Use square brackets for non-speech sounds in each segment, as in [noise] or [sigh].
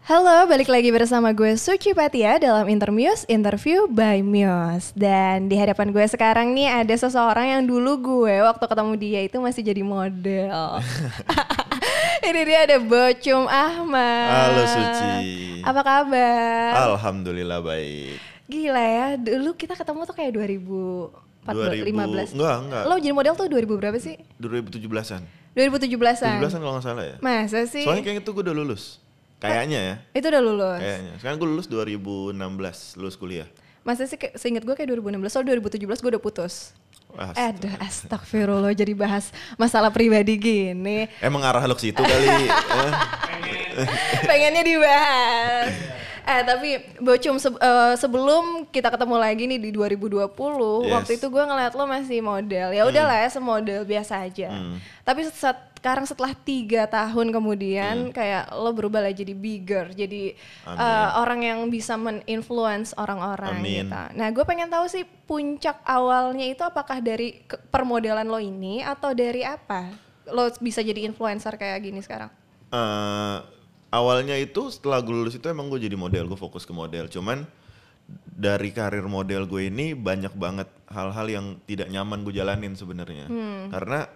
Halo, balik lagi bersama gue Suci Patia dalam Intermuse Interview by Muse. Dan di hadapan gue sekarang nih ada seseorang yang dulu gue waktu ketemu dia itu masih jadi model. [laughs] [laughs] Ini dia ada Bocum Ahmad. Halo Suci. Apa kabar? Alhamdulillah baik. Gila ya, dulu kita ketemu tuh kayak 2014, 2000 Enggak, enggak. Lo jadi model tuh 2000 berapa sih? 2017-an. 2017-an. 17-an kalau nggak salah ya. Masa sih? Soalnya kayaknya itu gue udah lulus. Kayaknya ya. Itu udah lulus. Kayaknya. Sekarang gue lulus 2016, lulus kuliah. Masa sih kayak- seinget gue kayak 2016, soal 2017 gue udah putus. Wah, Aduh, astagfirullah jadi bahas masalah pribadi gini. Emang arah lo ke situ kali. [laughs] eh? Pengennya dibahas. Eh tapi Bocum se- eh, sebelum kita ketemu lagi nih di 2020, Yes. waktu itu gue ngeliat lo masih model. Ya udahlah ya semodel biasa aja. Hmm. Tapi set- sekarang setelah tiga tahun kemudian Hmm. kayak lo berubah lah jadi bigger, jadi Amin. eh, orang yang bisa men-influence orang-orang gitu. Nah gue pengen tahu sih puncak awalnya itu apakah dari permodelan lo ini atau dari apa? Lo bisa jadi influencer kayak gini sekarang? Eh, awalnya itu setelah gue lulus itu emang gue jadi model, gue fokus ke model. Cuman dari karir model gue ini banyak banget hal-hal yang tidak nyaman gue jalanin sebenarnya. Hmm. Karena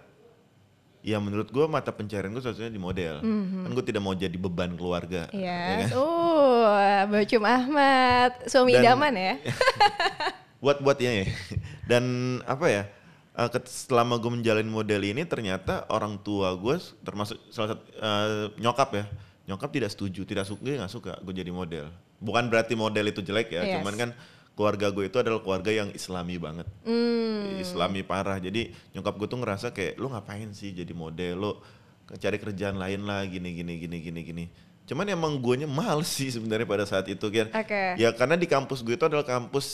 ya menurut gue mata pencarian gue seharusnya di model. Kan gue tidak mau jadi beban keluarga. ya Iya. kan? Uh, Bocum Ahmad, suami Dan- idaman ya. [laughs] buat buat ya, ya. Dan apa ya? eh, selama gue menjalani model ini ternyata orang tua gue termasuk salah satu eh, nyokap ya nyokap tidak setuju tidak suka nggak suka gue jadi model bukan berarti model itu jelek ya Yes. cuman kan keluarga gue itu adalah keluarga yang islami banget Hmm. islami parah jadi nyokap gue tuh ngerasa kayak lu ngapain sih jadi model lu cari kerjaan lain lah gini gini gini gini gini cuman emang guanya males sih sebenarnya pada saat itu kan Oke. ya karena di kampus gue itu adalah kampus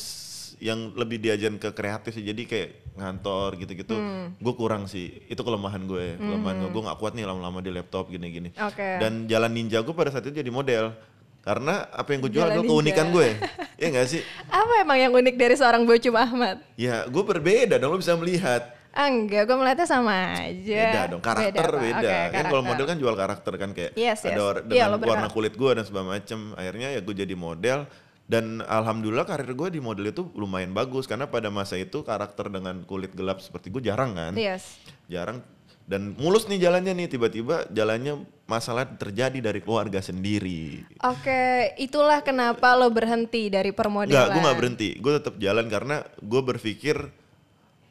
yang lebih diajarin ke kreatif sih. Jadi kayak ngantor gitu-gitu Hmm. gue kurang sih. Itu kelemahan gue kelemahan gue gue nggak kuat nih lama-lama di laptop gini-gini. Oke. dan jalan ninja gue pada saat itu jadi model. Karena apa yang gue jual adalah keunikan gue. [laughs] Ya nggak sih? Apa emang yang unik dari seorang Bocum Ahmad? ya gue berbeda dong lo bisa melihat. Ah, enggak, gue melihatnya sama aja. beda dong karakter Pak. beda, Oke, kan kalau model kan jual karakter kan kayak Yes, yes. ada Iya, dengan warna berhak. kulit gue dan segala macem. Akhirnya ya gue jadi model dan alhamdulillah karir gue di model itu lumayan bagus karena pada masa itu karakter dengan kulit gelap seperti gue jarang kan Yes. jarang dan mulus nih jalannya nih tiba-tiba jalannya masalah terjadi dari keluarga sendiri Oke, itulah kenapa lo berhenti dari permodelan. Enggak, gue nggak berhenti. Gue tetap jalan karena gue berpikir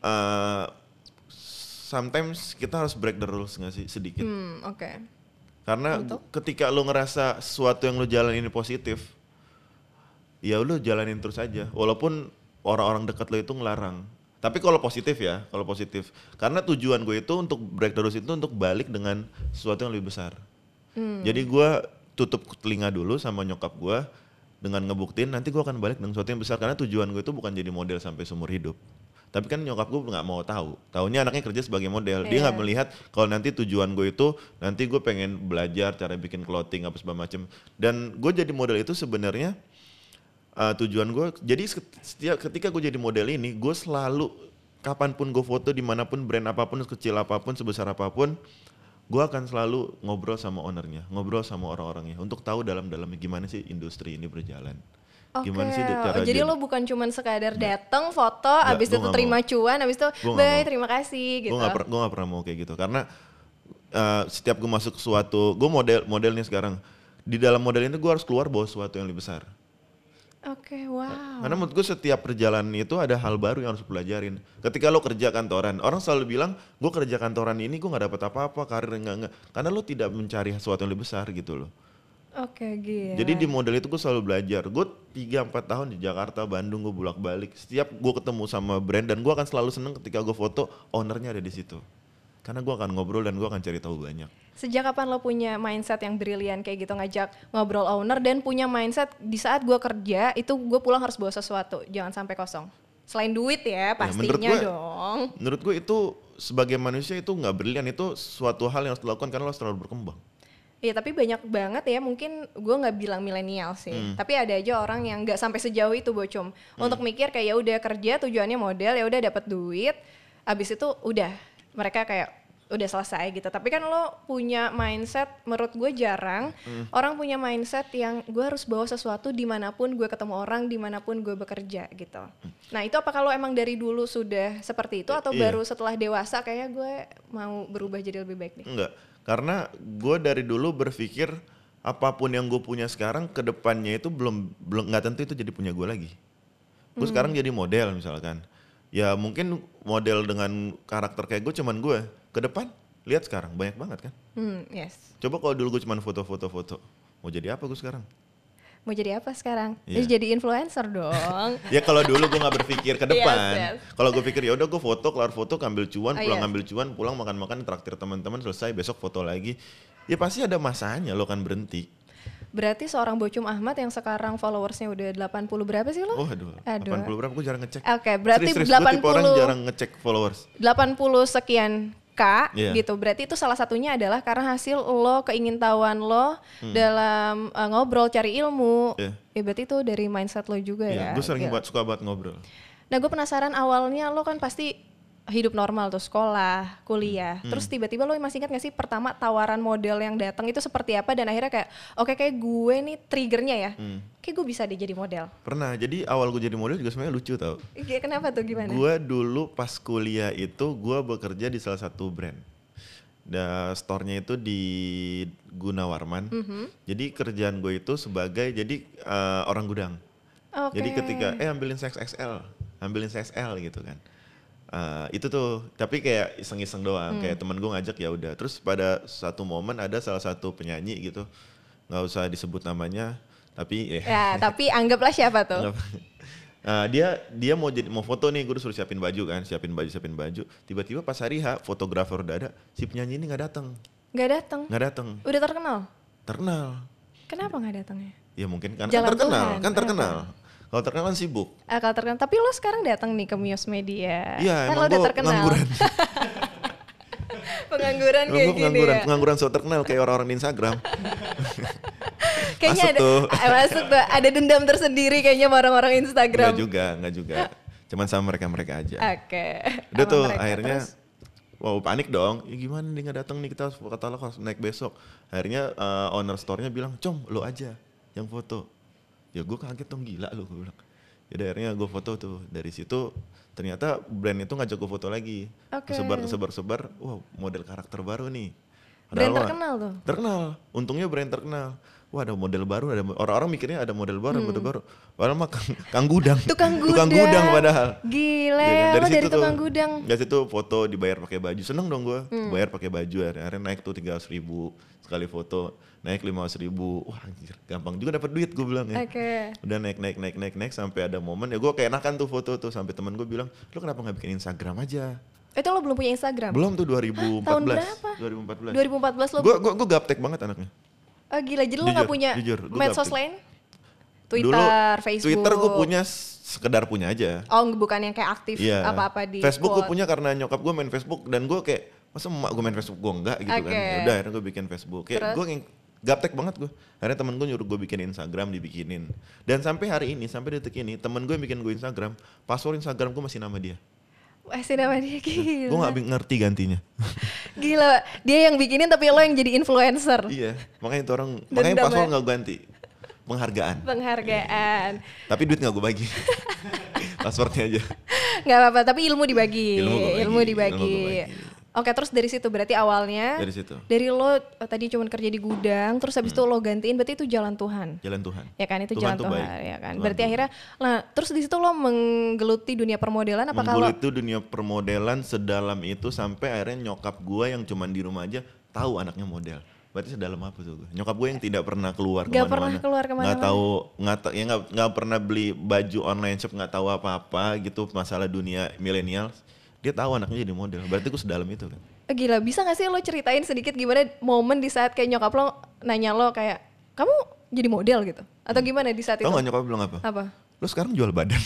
eh sometimes kita harus break the rules nggak sih sedikit. Hmm, oke. Karena gu- ketika lo ngerasa sesuatu yang lo jalan ini positif, ya lo jalanin terus aja. Walaupun orang-orang dekat lo itu ngelarang. Tapi kalau positif ya, kalau positif. Karena tujuan gue itu untuk break the rules itu untuk balik dengan sesuatu yang lebih besar. Jadi gue tutup telinga dulu sama nyokap gue dengan ngebuktiin nanti gue akan balik dengan sesuatu yang besar. Karena tujuan gue itu bukan jadi model sampai seumur hidup. Tapi kan nyokap gue nggak mau tahu. Taunya anaknya kerja sebagai model. Dia nggak Iya. melihat kalau nanti tujuan gue itu nanti gue pengen belajar cara bikin clothing apa segala macem. Dan gue jadi model itu sebenarnya uh, tujuan gue. Jadi setiap ketika gue jadi model ini, gue selalu kapan pun gue foto di mana pun brand apa pun sekecil apa pun sebesar apa pun, gue akan selalu ngobrol sama ownernya, ngobrol sama orang-orangnya untuk tahu dalam-dalamnya gimana sih industri ini berjalan. Oke, Gimana sih cara oh, jadi jadi- lo bukan cuman sekadar datang foto, Nggak, abis itu terima mau. cuan, abis itu bye terima kasih gitu. Gue gak, per- nggak pernah mau kayak gitu karena uh, setiap gue masuk suatu, gue model modelnya sekarang di dalam model ini gue harus keluar bawa sesuatu yang lebih besar. Oke, wow. Karena menurut gue setiap perjalanan itu ada hal baru yang harus pelajarin. Ketika lo kerja kantoran, orang selalu bilang, gue kerja kantoran ini gue nggak dapat apa-apa, karir enggak enggak. Karena lo tidak mencari sesuatu yang lebih besar gitu loh. Oke, gila. Jadi di model itu gue selalu belajar. Gue 3-4 tahun di Jakarta, Bandung gue bolak-balik. Setiap gue ketemu sama brand dan gue akan selalu seneng ketika gue foto, ownernya ada di situ. Karena gue akan ngobrol dan gue akan cari tahu banyak. Sejak kapan lo punya mindset yang brilian kayak gitu ngajak ngobrol owner dan punya mindset di saat gue kerja itu gue pulang harus bawa sesuatu, jangan sampai kosong. Selain duit ya pastinya menurut gue- dong. Menurut gue itu sebagai manusia itu nggak brilian, itu suatu hal yang harus dilakukan karena lo selalu berkembang. Iya tapi banyak banget ya mungkin gue nggak bilang milenial sih Hmm. tapi ada aja orang yang nggak sampai sejauh itu bocom untuk mikir kayak ya udah kerja tujuannya model ya udah dapat duit abis itu udah mereka kayak udah selesai gitu. Tapi kan lo punya mindset, menurut gue jarang Hmm. orang punya mindset yang gue harus bawa sesuatu di mana pun gue ketemu orang, di mana pun gue bekerja gitu. Nah itu apa kalau emang dari dulu sudah seperti itu atau Iya. baru setelah dewasa kayaknya gue mau berubah jadi lebih baik nih? Enggak, karena gue dari dulu berpikir apa pun yang gue punya sekarang ke depannya itu belum belum nggak tentu itu jadi punya gue lagi. Gue sekarang jadi model misalkan. Ya mungkin model dengan karakter kayak gue cuman gue. Ke depan lihat sekarang banyak banget kan. Hmm, yes. Coba kalau dulu gue cuman foto-foto foto. Mau jadi apa gue sekarang? Mau jadi apa sekarang? Iya. Ya, jadi influencer dong. [laughs] Ya kalau dulu gue nggak berpikir ke [laughs] depan. Yes, yes. Kalau gue pikir ya udah gue foto, kelar foto, ambil cuan, Oh, pulang iya. ambil cuan, pulang makan-makan, traktir teman-teman, selesai besok foto lagi. Ya pasti ada masanya lo kan berhenti. Berarti seorang Bocum Ahmad yang sekarang followersnya udah 80 berapa sih lo? Oh aduh, Aduh. 80 berapa gue jarang ngecek. Oke, berarti Serius, serius, gue tipe orang 80 jarang ngecek followers. 80 sekian K Iya. gitu. Berarti itu salah satunya adalah karena hasil lo keingintahuan lo dalam uh, ngobrol cari ilmu. Hmm. Iya. Ya berarti itu dari mindset lo juga ya. Ya, gue sering Gila. buat suka banget ngobrol. Nah, gue penasaran awalnya lo kan pasti hidup normal tuh sekolah, kuliah. Hmm. Terus tiba-tiba lo masih ingat gak sih pertama tawaran model yang datang itu seperti apa dan akhirnya kayak oke kayak gue nih triggernya ya. Hmm. Kayak gue bisa deh jadi model. Pernah, jadi awal gue jadi model juga sebenarnya lucu tau. Iya, Kenapa tuh gimana? Gue dulu pas kuliah itu gue bekerja di salah satu brand. Da, store-nya itu di Gunawarman. Mhm. Jadi kerjaan gue itu sebagai jadi eh, orang gudang. Oke. Jadi ketika eh ambilin size XL, ambilin size L gitu kan. Eh, itu tuh, tapi kayak iseng-iseng doang. Hmm. Kayak temen gue ngajak ya udah. Terus pada satu momen ada salah satu penyanyi gitu, nggak usah disebut namanya, tapi eh Ya, tapi anggaplah siapa tuh? Nggak. Nah, dia dia mau jadi mau foto nih, gue disuruh siapin baju kan, siapin baju, siapin baju. Tiba-tiba pas hari H, fotografer udah ada, si penyanyi ini nggak datang, Gak datang. nggak datang, Udah terkenal. terkenal. Kenapa nggak datangnya? Ya mungkin kan Jalan terkenal, Tuhan, kan terkenal. Kalau terkenal kan sibuk. Ah, kalau terkenal. Tapi lo sekarang datang nih ke Mios Media. Iya, kan emang lo udah terkenal. pengangguran. [laughs] pengangguran kayak gini pengangguran, ya. pengangguran so terkenal kayak orang-orang di Instagram. [laughs] Kayaknya Masuk ada tuh. [laughs] masuk tuh. Ada dendam tersendiri kayaknya sama orang-orang Instagram. Enggak juga, enggak juga. Cuman sama mereka-mereka aja. Oke. Udah Sama tuh mereka. akhirnya Terus, wow panik dong. Ya gimana dia nggak datang nih kita katalog harus naik besok. Akhirnya eh, owner store-nya bilang, "Com, lo aja yang foto." Ya gue kaget dong gila lo gue bilang. Jadi akhirnya gue foto tuh. Dari situ ternyata brand itu ngajak gue foto lagi. Oke. Kesebar kesebar sebar, wah model karakter baru nih. Brand mah- terkenal tuh. Terkenal. Untungnya brand terkenal. Wah ada model baru, ada orang-orang mikirnya ada model baru, model baru. Padahal mah kang, kang gudang. Hmm. Tukang [laughs] Tukang gudang. gudang padahal. Gile, lo dari situ tukang tuh, gudang. Dari situ foto dibayar pakai baju. Seneng dong gue. Hmm. Bayar pakai baju. Akhirnya naik tuh tiga ribu sekali foto. Naik lima ribu. Wah anjir gampang juga dapat duit gue bilang ya. Oke. Udah naik naik naik naik naik sampai ada momen ya gue kayak enakan tuh foto tuh sampai temen gue bilang lu kenapa nggak bikin Instagram aja? Itu lo belum punya Instagram? Belum tuh 2014. Tahun berapa? 2014. 2014 lo Gue gue gue gaptek banget anaknya. Oh gila, jadi lo gak punya jujur, medsos lain? Twitter, Dulu Facebook. Twitter gue punya sekedar punya aja. Oh bukan yang kayak aktif Iya. apa-apa di Facebook gue punya karena nyokap gue main Facebook dan gue kayak masa emak gue main Facebook gue enggak gitu kan. Oke. Ya Udah akhirnya gue bikin Facebook. Kayak gue yang gaptek banget gue. Akhirnya temen gue nyuruh gue bikin Instagram dibikinin. Dan sampai hari ini, sampai detik ini, temen gue yang bikin gue Instagram, password Instagram gue masih nama dia. Masih nama dia gila. Gue gak ngerti gantinya. [laughs] Gila, dia yang bikinin tapi lo yang jadi influencer. iya, makanya itu orang, Dendam makanya password ya? gak ganti. Penghargaan. Penghargaan. Tapi duit gak gue bagi. [laughs] Passwordnya aja. Nggak apa-apa, tapi ilmu dibagi. Ilmu bagi, Ilmu dibagi. ilmu bagi. Oke, terus dari situ berarti awalnya Dari situ. dari lo eh, tadi cuma kerja di gudang, terus habis itu lo gantiin berarti itu jalan Tuhan. Jalan Tuhan. Ya kan itu Hmm. Tuhan jalan tuh Tuhan, baik. ya kan. Tuhan berarti tuh akhirnya nah, terus di situ lo menggeluti dunia permodelan apa kalau itu dunia permodelan sedalam itu sampai akhirnya nyokap gua yang cuman di rumah aja tahu anaknya model. Berarti sedalam apa tuh gue? Nyokap gue yang tidak pernah keluar Nggak ke mana-mana. pernah keluar ke mana-mana. tahu, nggak ta- ya nggak nggak pernah beli baju online shop, nggak tahu apa-apa gitu masalah dunia milenial. Dia tahu anaknya jadi model. Berarti gue sedalam itu kan. Eh, gila bisa gak sih lo ceritain sedikit gimana momen di saat kayak nyokap lo nanya lo kayak kamu jadi model gitu atau gimana di saat itu? nggak nyokap bilang apa? Apa? Lo sekarang jual badan. [laughs]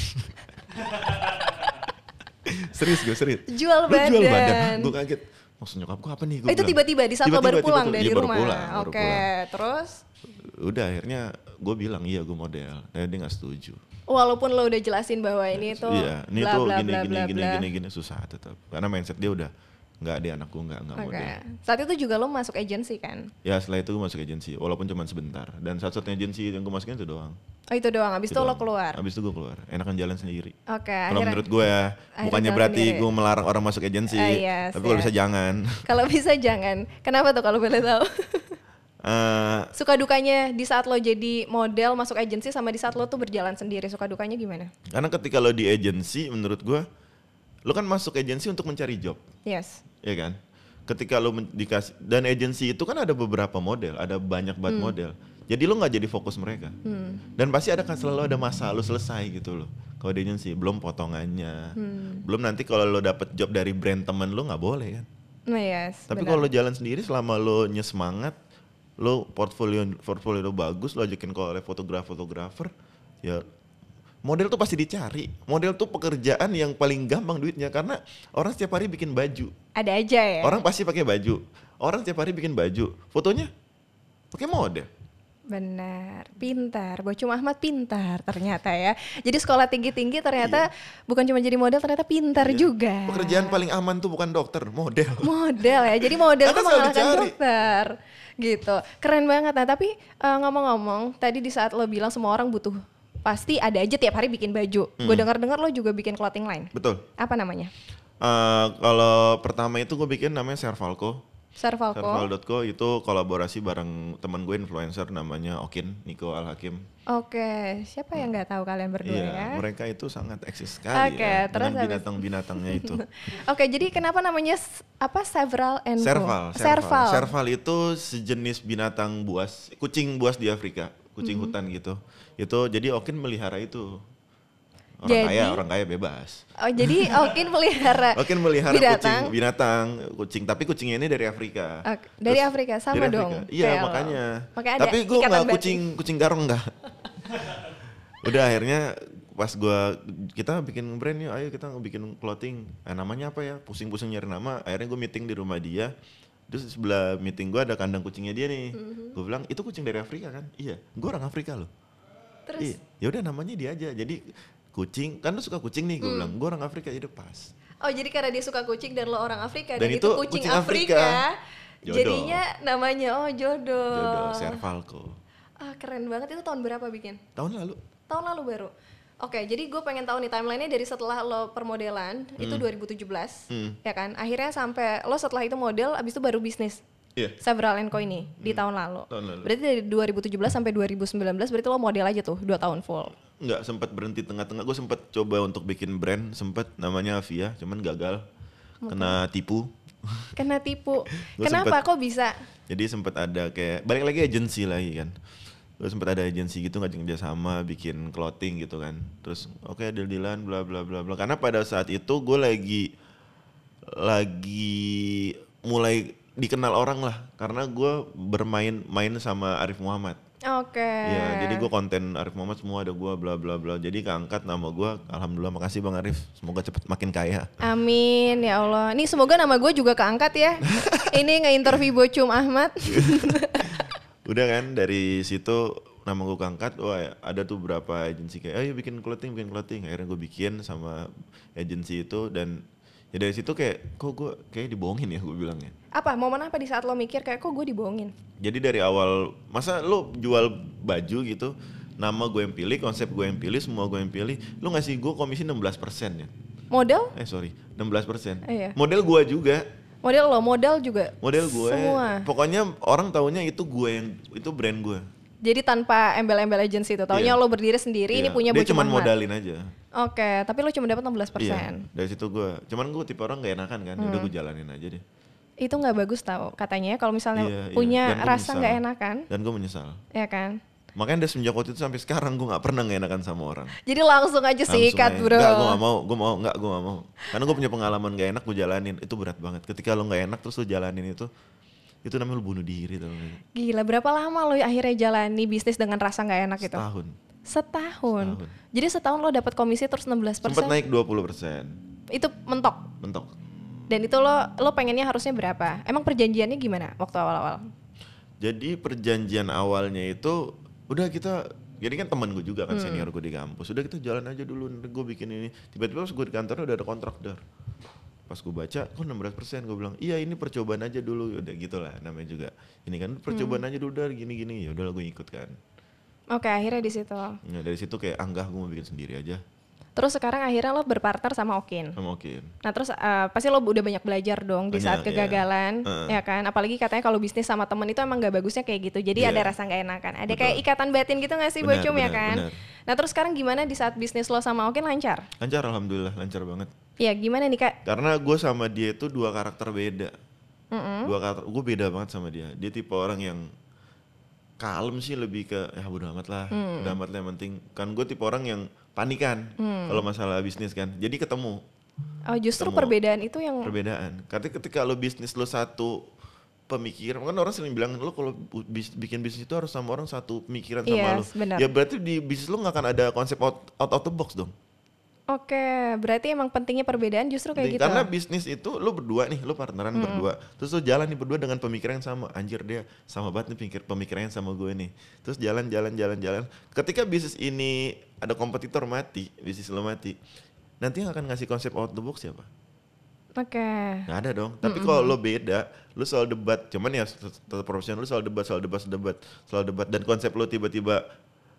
serius gue serius. Jual Lo jual badan. badan. Gue kaget. Maksud nyokap gue apa nih? Gua itu tiba-tiba di saat lo baru pulang dari Iya, baru rumah. Oke, pulang. terus Udah akhirnya gue bilang iya gue model. Dan dia nggak setuju. walaupun lo udah jelasin bahwa ini tuh Iya, ini bla tuh bla gini bla gini bla gini bla. gini gini susah tetap. Karena mindset dia udah nggak deh anakku nggak nggak Oke. model Saat itu juga lo masuk agensi kan? ya setelah itu gue masuk agensi walaupun cuma sebentar dan satu-satunya agensi yang gue masukin itu doang Oh itu doang, abis itu, Itu lo keluar? abis itu gue keluar enakan jalan sendiri Oke, kalau akhirnya menurut gue ya bukannya berarti sendiri. gue melarang orang masuk agensi Ah, iya, tapi kalau siap. bisa jangan kalau bisa jangan. Kenapa tuh kalau boleh tahu? [laughs] Eh, suka dukanya di saat lo jadi model masuk agensi sama di saat lo tuh berjalan sendiri, suka dukanya gimana? karena ketika lo di agensi menurut gue lo kan masuk agensi untuk mencari job. Yes. ya kan? Ketika lo dikasih dan agensi itu kan ada beberapa model ada banyak banget model. Jadi lo nggak jadi fokus mereka. Dan pasti ada kan selalu ada masa lo selesai gitu loh kalau di agensi. Belum potongannya. Belum nanti kalau lo dapet job dari brand temen lo nggak boleh kan? Nah, yes. tapi kalau lo jalan sendiri selama lo nyesemangat lo portfolio portfolio lo bagus lo ajakin ke oleh fotografer ya model tuh pasti dicari model tuh pekerjaan yang paling gampang duitnya karena orang setiap hari bikin baju ada aja ya. Orang pasti pakai baju. Orang tiap hari bikin baju. Fotonya pakai model. Benar, pintar. Bocum Ahmad pintar ternyata ya. Jadi sekolah tinggi-tinggi ternyata bukan cuma jadi model, ternyata pintar Iya. juga. Pekerjaan paling aman tuh bukan dokter, model. model ya. Jadi model itu mengalahkan dokter. Gitu. Keren banget. Nah, tapi eh, ngomong-ngomong, tadi di saat lo bilang semua orang butuh pasti ada aja tiap hari bikin baju. Hmm. Gue dengar-dengar lo juga bikin clothing line. Betul. Apa namanya? Eh, kalau pertama itu gue bikin namanya Servalco. Servalco. Serval.co itu kolaborasi bareng teman gue influencer namanya Okin, Niko Al Hakim. Oke, siapa yang nggak tahu kalian berdua Iya, ya? mereka itu sangat eksis sekali Oke, ya terus dengan binatang-binatangnya itu. [laughs] Oke, jadi kenapa namanya apa several and? Serval, serval. Serval. Serval itu sejenis binatang buas, kucing buas di Afrika, kucing Mm-hmm. hutan gitu. Itu jadi Okin melihara itu. Orang Jadi- kaya, orang kaya bebas. Oh, jadi [laughs] Okin pelihara Okin melihara binatang. kucing binatang, kucing, tapi kucingnya ini dari Afrika. Oke, dari Terus- Afrika, sama dari dong, Afrika. Iya, makanya. Makanya tapi gue nggak kucing kucing garong enggak. [laughs] Udah akhirnya pas gua kita bikin brand yuk, ayo kita bikin clothing. Eh, namanya apa ya? Pusing-pusing nyari nama. Akhirnya gue meeting di rumah dia. Terus sebelah meeting gua ada kandang kucingnya dia nih. Mhm. Gue bilang itu kucing dari Afrika kan? Iya, gue orang Afrika loh. Terus Iya, ya udah namanya dia aja. Jadi kucing, kan lu suka kucing nih, gue Hmm. bilang gue orang Afrika udah pas. Oh, jadi karena dia suka kucing dan lo orang Afrika Dan dan, itu kucing, kucing Afrika. Afrika. Jodoh. Jadinya namanya oh jodoh. Jodoh Servalco. Ah, keren banget itu tahun berapa bikin? Tahun lalu. Tahun lalu baru. Oke, jadi gue pengen tahu nih timelinenya dari setelah lo permodelan itu 2017, Hmm. ya kan? Akhirnya sampai lo setelah itu model, abis itu baru bisnis. Iya. Several and Co ini di tahun lalu. Tahun lalu. Berarti dari 2017 sampai 2019 berarti lo model aja tuh dua tahun full. nggak sempat berhenti tengah-tengah gue sempat coba untuk bikin brand sempat namanya Avia cuman gagal kena tipu [laughs] Kena tipu. Kenapa kok bisa? jadi sempat ada kayak balik lagi agensi lagi kan gue sempat ada agensi gitu ngajak kerja sama bikin clothing gitu kan terus oke deal dealan bla bla bla bla karena pada saat itu gue lagi lagi mulai dikenal orang lah karena gue bermain main sama Arif Muhammad Oke. Iya, jadi gue konten Arif Muhammad semua ada gue bla bla bla. Jadi keangkat nama gue. Alhamdulillah makasih Bang Arif. Semoga cepet makin kaya. Amin ya Allah. Nih semoga nama gue juga keangkat ya. [laughs] Ini nge-interview Bocum Ahmad. [laughs] Udah kan dari situ nama gue keangkat. Wah ada tuh berapa agensi kayak, ayo bikin clothing, bikin clothing. Akhirnya gue bikin sama agensi itu dan ya dari situ kayak, kok gue kayak dibohongin ya gue bilangnya. Apa momen apa di saat lo mikir kayak kok gue dibohongin? Jadi dari awal masa lo jual baju gitu, nama gue yang pilih, konsep gue yang pilih, semua gue yang pilih, lo ngasih gue komisi 16% ya. Model? Eh sorry, 16%. Iya. Model gue juga. Model lo, modal juga. model gue Semua. pokoknya orang taunya itu gue yang itu brand gue Jadi tanpa embel-embel agency itu, taunya Iya. lo berdiri sendiri, ini Iya. punya dia cuma modalin aja Oke, tapi lo cuma dapat 16%. iya dari situ gue cuman gue tipe orang gak enakan kan udah gue Hmm. jalanin aja deh Itu nggak bagus tau katanya kalau misalnya Iya, iya. punya gua rasa nggak enakan, dan gue menyesal ya kan? makanya dari semenjak waktu itu sampai sekarang gue gak pernah gak enakan sama orang Jadi langsung aja Langsung sikat aja. bro. Nggak, gue gak mau, gue mau, nggak, gue gak mau. Karena gue punya pengalaman gak enak, gue jalanin. Itu berat banget. Ketika lo gak enak terus lo jalanin itu, itu namanya lo bunuh diri. Tau gak? Gila, berapa lama lo akhirnya jalani bisnis dengan rasa nggak enak itu? Setahun. Setahun. Setahun. Jadi setahun lo dapat komisi terus 16%. Sempat naik 20%. Itu mentok. Mentok. Dan itu lo lo pengennya harusnya berapa? Emang perjanjiannya gimana waktu awal-awal? Jadi perjanjian awalnya itu udah kita jadi kan temen gue juga kan senior gue di kampus. Udah kita jalan aja dulu, gue bikin ini. Tiba-tiba pas gue di kantor udah ada kontrak dar. pas gue baca kok 16 persen gue bilang iya ini percobaan aja dulu udah gitulah namanya juga ini kan percobaan Hmm. aja dulu dari gini gini ya udah gue ikut kan Oke, akhirnya di situ. nah, dari situ kayak anggah gue mau bikin sendiri aja Terus sekarang akhirnya lo berpartner sama Okin. sama Okin Nah terus eh, pasti lo udah banyak belajar dong di saat Banyak, iya. kegagalan, Heeh. ya kan? Apalagi katanya kalau bisnis sama temen itu emang gak bagusnya kayak gitu. Jadi Iya. ada rasa nggak enakan. Ada Betul. kayak ikatan batin gitu gak sih Benar, Bocum ya kan? benar. Nah terus sekarang gimana di saat bisnis lo sama Okin lancar? lancar alhamdulillah lancar banget Ya gimana nih kak? karena gue sama dia itu dua karakter beda Mm-mm. dua karakter gue beda banget sama dia dia tipe orang yang kalem sih lebih ke ya bodo amat lah Hmm. bodo amat lah yang penting kan gue tipe orang yang panikan Hmm. kalau masalah bisnis kan jadi ketemu Oh justru Ketemu. perbedaan itu yang perbedaan karena ketika lo bisnis lo satu pemikiran kan orang sering bilang lo kalau bis- bikin bisnis itu harus sama orang satu pemikiran sama Yes, lo benar. ya berarti di bisnis lo nggak akan ada konsep out, out of the box dong Oke, berarti emang pentingnya perbedaan justru kayak Penting. gitu. Karena bisnis itu lo berdua nih, lo partneran Hmm. berdua. Terus lo jalan nih berdua dengan pemikiran yang sama. Anjir dia sama banget nih pikir pemikirannya sama gue nih. Terus jalan jalan jalan jalan. Ketika bisnis ini ada kompetitor mati, bisnis lo mati. Nanti yang akan ngasih konsep out the box siapa? Oke. Nggak ada dong. Tapi kalau lo beda, lo soal debat. Cuman ya tet- tetap profesional lo soal debat, soal debat, soal debat, soal debat. Dan konsep lo tiba-tiba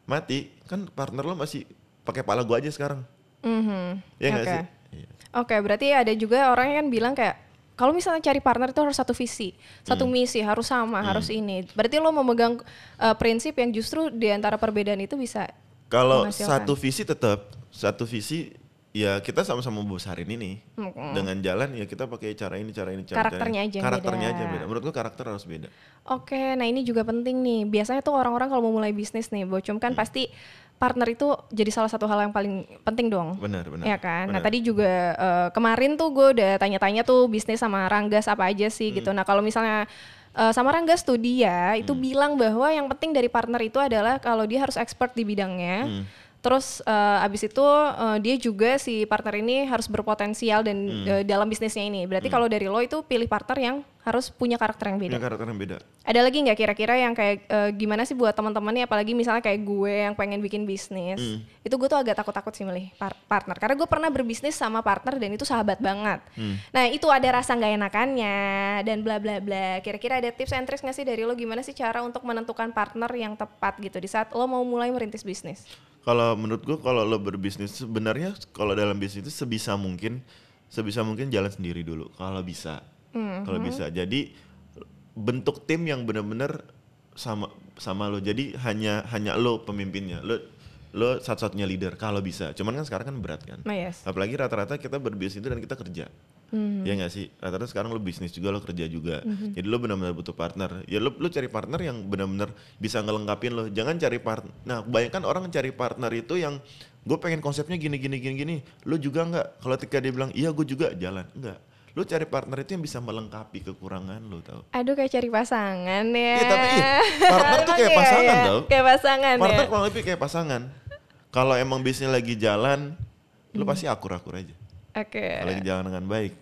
mati, kan partner lo masih pakai pala gue aja sekarang. Mhm. Ya Oke. sih? Iya. Oke, berarti ada juga orang yang kan bilang kayak kalau misalnya cari partner itu harus satu visi, satu Hmm. misi, harus sama, harus ini. Berarti lo memegang uh, prinsip yang justru di antara perbedaan itu bisa Kalau satu visi tetap satu visi ya kita sama-sama besarin ini dengan jalan ya kita pakai cara ini cara ini cara Karakternya cara ini. aja karakternya beda. aja beda menurut karakter harus beda Oke, nah ini juga penting nih. Biasanya tuh orang-orang kalau mau mulai bisnis nih, Bocum kan pasti partner itu jadi salah satu hal yang paling penting dong. benar benar Ya kan. Nah benar. tadi juga eh, kemarin tuh gue udah tanya-tanya tuh bisnis sama Ranggas apa aja sih Hmm. gitu. Nah kalau misalnya eh, sama Ranggas tuh dia itu bilang bahwa yang penting dari partner itu adalah kalau dia harus expert di bidangnya. Hmm. Terus eh, abis itu eh, dia juga si partner ini harus berpotensial dan Hmm. eh, dalam bisnisnya ini. Berarti kalau dari lo itu pilih partner yang harus punya karakter yang beda. punya karakter yang beda Ada lagi nggak kira-kira yang kayak eh, gimana sih buat teman-teman nih apalagi misalnya kayak gue yang pengen bikin bisnis. Hmm. Itu gue tuh agak takut-takut sih milih par- partner karena gue pernah berbisnis sama partner dan itu sahabat banget. Hmm. Nah, itu ada rasa nggak enakannya dan bla bla bla. Kira-kira ada tips and tricks nggak sih dari lo gimana sih cara untuk menentukan partner yang tepat gitu di saat lo mau mulai merintis bisnis? kalau menurut gua kalau lo berbisnis sebenarnya kalau dalam bisnis itu sebisa mungkin sebisa mungkin jalan sendiri dulu kalau bisa Hmm, kalau bisa. Jadi bentuk tim yang benar-benar sama sama lo. Jadi hanya hanya lo pemimpinnya. Lo lo satu-satunya leader kalau bisa. Cuman kan sekarang kan berat kan. Nah, yes. apalagi rata-rata kita berbisnis itu dan kita kerja. Hmm. ya nggak sih? Rata-rata sekarang lo bisnis juga lo kerja juga. Jadi lo benar-benar butuh partner. Ya lo lo cari partner yang benar-benar bisa ngelengkapin lo. Jangan cari partner nah bayangkan orang cari partner itu yang gue pengen konsepnya gini gini gini gini. Lo juga nggak? Kalau ketika dia bilang iya gue juga. Jalan. Enggak lo cari partner itu yang bisa melengkapi kekurangan lo tau Aduh kayak cari pasangan ya. Iya, tapi iya, partner tuh kayak iya pasangan ya? tau. Kayak pasangan partner ya. kurang lebih kayak pasangan kalau emang bisnisnya lagi jalan lo pasti akur-akur aja Oke. kalau lagi jalan dengan baik.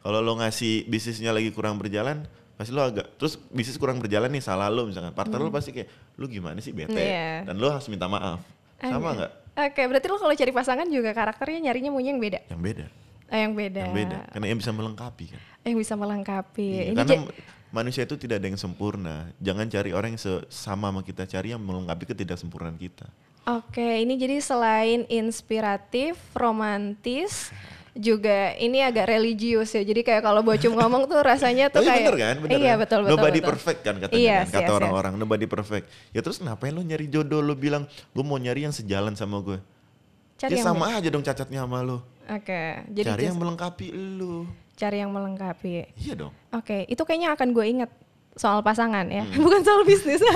Kalau lo ngasih bisnisnya lagi kurang berjalan, pasti lo agak terus bisnis kurang berjalan nih salah lo misalkan partner lo pasti kayak lu gimana sih bete Iya. dan lo harus minta maaf. Sama nggak? Oke, berarti lo kalau cari pasangan juga karakternya nyarinya maunya yang beda. Yang beda. Eh, yang beda. Yang beda. Karena yang bisa melengkapi kan. Yang bisa melengkapi. Iya, Ini Karena manusia itu tidak ada yang sempurna. Jangan cari orang yang sama sama kita cari yang melengkapi ketidaksempurnaan kita. Oke, ini jadi selain inspiratif, romantis, [laughs] juga ini agak religius ya. Jadi kayak kalau Bocum [laughs] ngomong tuh rasanya tuh kayak bener kan? Bener Iya, kan? betul betul. Nobody betul. perfect kan katanya Yes, kan? Kata yes, yes. orang-orang, nobody perfect. Ya terus ngapain lo nyari jodoh? Lo bilang, gue mau nyari yang sejalan sama gue. Cari ya yang sama aja dong cacatnya sama lo. Oke, jadi cari yang just- melengkapi lo. cari yang melengkapi. Iya dong. Oke, itu kayaknya akan gue inget soal pasangan ya, Hmm. [laughs] bukan soal bisnis. [laughs]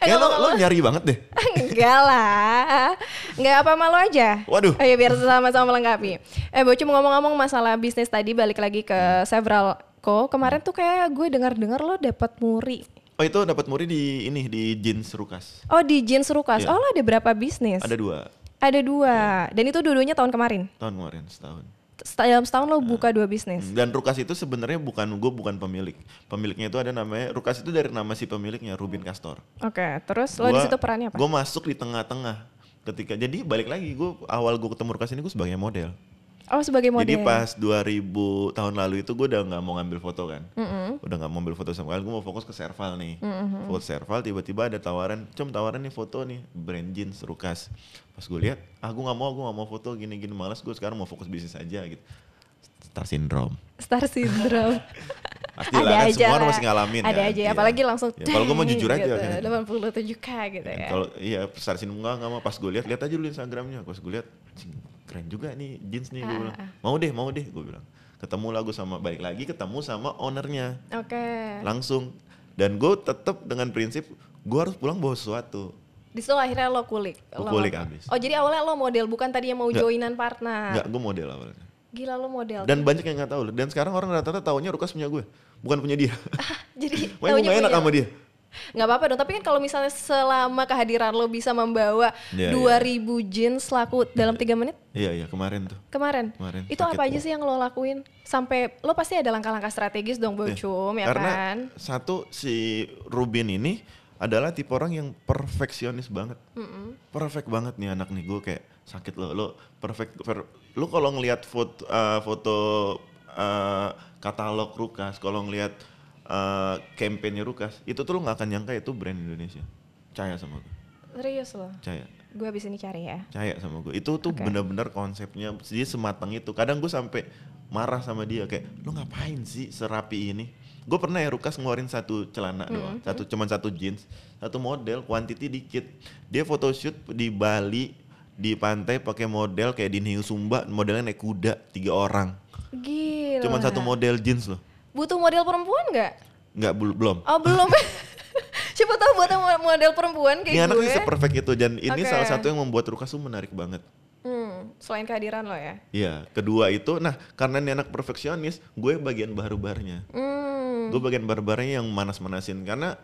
Eh, lo, lo nyari banget deh. [laughs] Enggak lah. Enggak apa malu aja. Waduh. Ya biar sama-sama melengkapi. Eh Bocu ngomong-ngomong masalah bisnis tadi balik lagi ke Hmm. several co. Kemarin tuh kayak gue dengar-dengar lo dapat muri. Oh itu dapat muri di ini di jeans Rukas. Oh di jeans Rukas. Iya. Oh lo ada berapa bisnis? Ada dua Ada dua. Dan itu dua-duanya tahun kemarin. tahun kemarin setahun. Set- Dalam setahun lo buka dua bisnis. Dan Rukas itu sebenarnya bukan gue bukan pemilik. Pemiliknya itu ada namanya Rukas itu dari nama si pemiliknya Rubin Castor. Oke, terus lo di situ perannya apa? Gue masuk di tengah-tengah ketika jadi balik lagi gue awal gue ketemu Rukas ini gue sebagai model. Oh sebagai model. Jadi pas 2000 tahun lalu itu gue udah nggak mau ngambil foto kan, Mm-mm. udah nggak mau ambil foto sama kalian, gue mau fokus ke Serval nih. Mm-hmm. Fokus Serval tiba-tiba ada tawaran, cum tawaran nih foto nih, brand jeans, Rukas. Pas gue lihat, ah gue nggak mau, gue nggak mau foto gini-gini, malas gue sekarang mau fokus bisnis aja gitu. Star syndrome. Star syndrome. [laughs] Pasti lah kan semua orang masih ngalamin Ada kan. aja, Iya. apalagi langsung. Ya, kalau gue mau jujur aja gitu, kan. 87 k gitu ya. Kalau iya Star syndrome enggak, enggak mau. Pas gue lihat, lihat aja dulu Instagramnya. Pas gue lihat, "Cing, keren juga nih jeans nih. Gue Ah, bilang, ah. mau deh, mau deh. Gue bilang. Ketemu lah gue sama, balik lagi ketemu sama ownernya. Oke. langsung dan gue tetap dengan prinsip gue harus pulang bawa sesuatu Di situ akhirnya lo kulik. Lo- kulik abis. Oh jadi awalnya lo model bukan tadi yang mau Nggak. joinan partner. nggak gue model awalnya Gila lo model. dan banyak yang nggak tahu dan sekarang orang rata-rata taunya Rukas punya gue bukan punya dia jadi [laughs] Makanya gue nggak enak sama dia Nggak apa-apa dong, tapi kan kalau misalnya selama kehadiran lo bisa membawa Iya, 2000 jeans laku dalam tiga menit? Iya iya kemarin tuh. Kemarin. Kemarin, Itu apa aja sih yang lo lakuin? Sampai lo pasti ada langkah-langkah strategis dong Bocum ya karena kan? satu si Rubin ini adalah tipe orang yang perfeksionis banget. Perfect banget nih anak nih gue kayak sakit lo lo perfect per, lo kalau ngelihat foto eh, foto eh, katalog Rukas kalau ngelihat eh, campaignnya Rukas itu tuh lo nggak akan nyangka itu brand Indonesia. Percaya sama gue Serius lo? percaya Gue abis ini cari ya. percaya sama gue itu tuh Oke. bener-bener konsepnya dia sematang itu. Kadang gue sampai marah sama dia kayak lo ngapain sih serapi ini? Gue pernah ya Rukas ngeluarin satu celana doang satu cuman satu jeans satu model quantity dikit. Dia photoshoot di Bali di pantai pakai model kayak di Niu Sumba modelnya naik kuda tiga orang. Gila. cuman satu model jeans loh Butuh model perempuan nggak? nggak bel- belum Oh belum. [laughs] Siapa tahu buat mo- model perempuan kayak ini anak gue. ini seperfect itu dan ini Oke. salah satu yang membuat Rukas tuh menarik banget Hmm, selain kehadiran lo ya. Iya, kedua itu, nah karena ini anak perfeksionis, gue bagian baru-barnya. Hmm. Gue bagian baru-barnya yang manas-manasin karena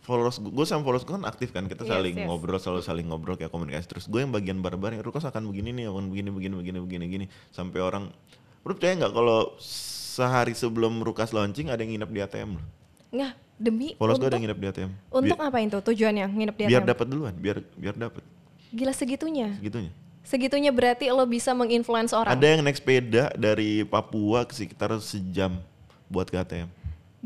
followers gue sama followers gue kan aktif kan, kita Yes, saling yes. ngobrol, selalu saling ngobrol kayak komunikasi terus. Gue yang bagian baru-barnya, Rukas akan begini nih, akan begini, begini, begini, begini, begini, sampai orang, lu percaya nggak kalau sehari sebelum Rukas launching ada yang nginep di ATM loh. Nggak, demi Followers gue ada yang nginep di ATM. untuk Bi- apa itu tujuannya nginep di biar ATM? dapat duluan, biar biar dapat, Gila segitunya. segitunya. Segitunya berarti lo bisa menginfluence orang. Ada yang naik sepeda dari Papua ke sekitar sejam buat ke ATM.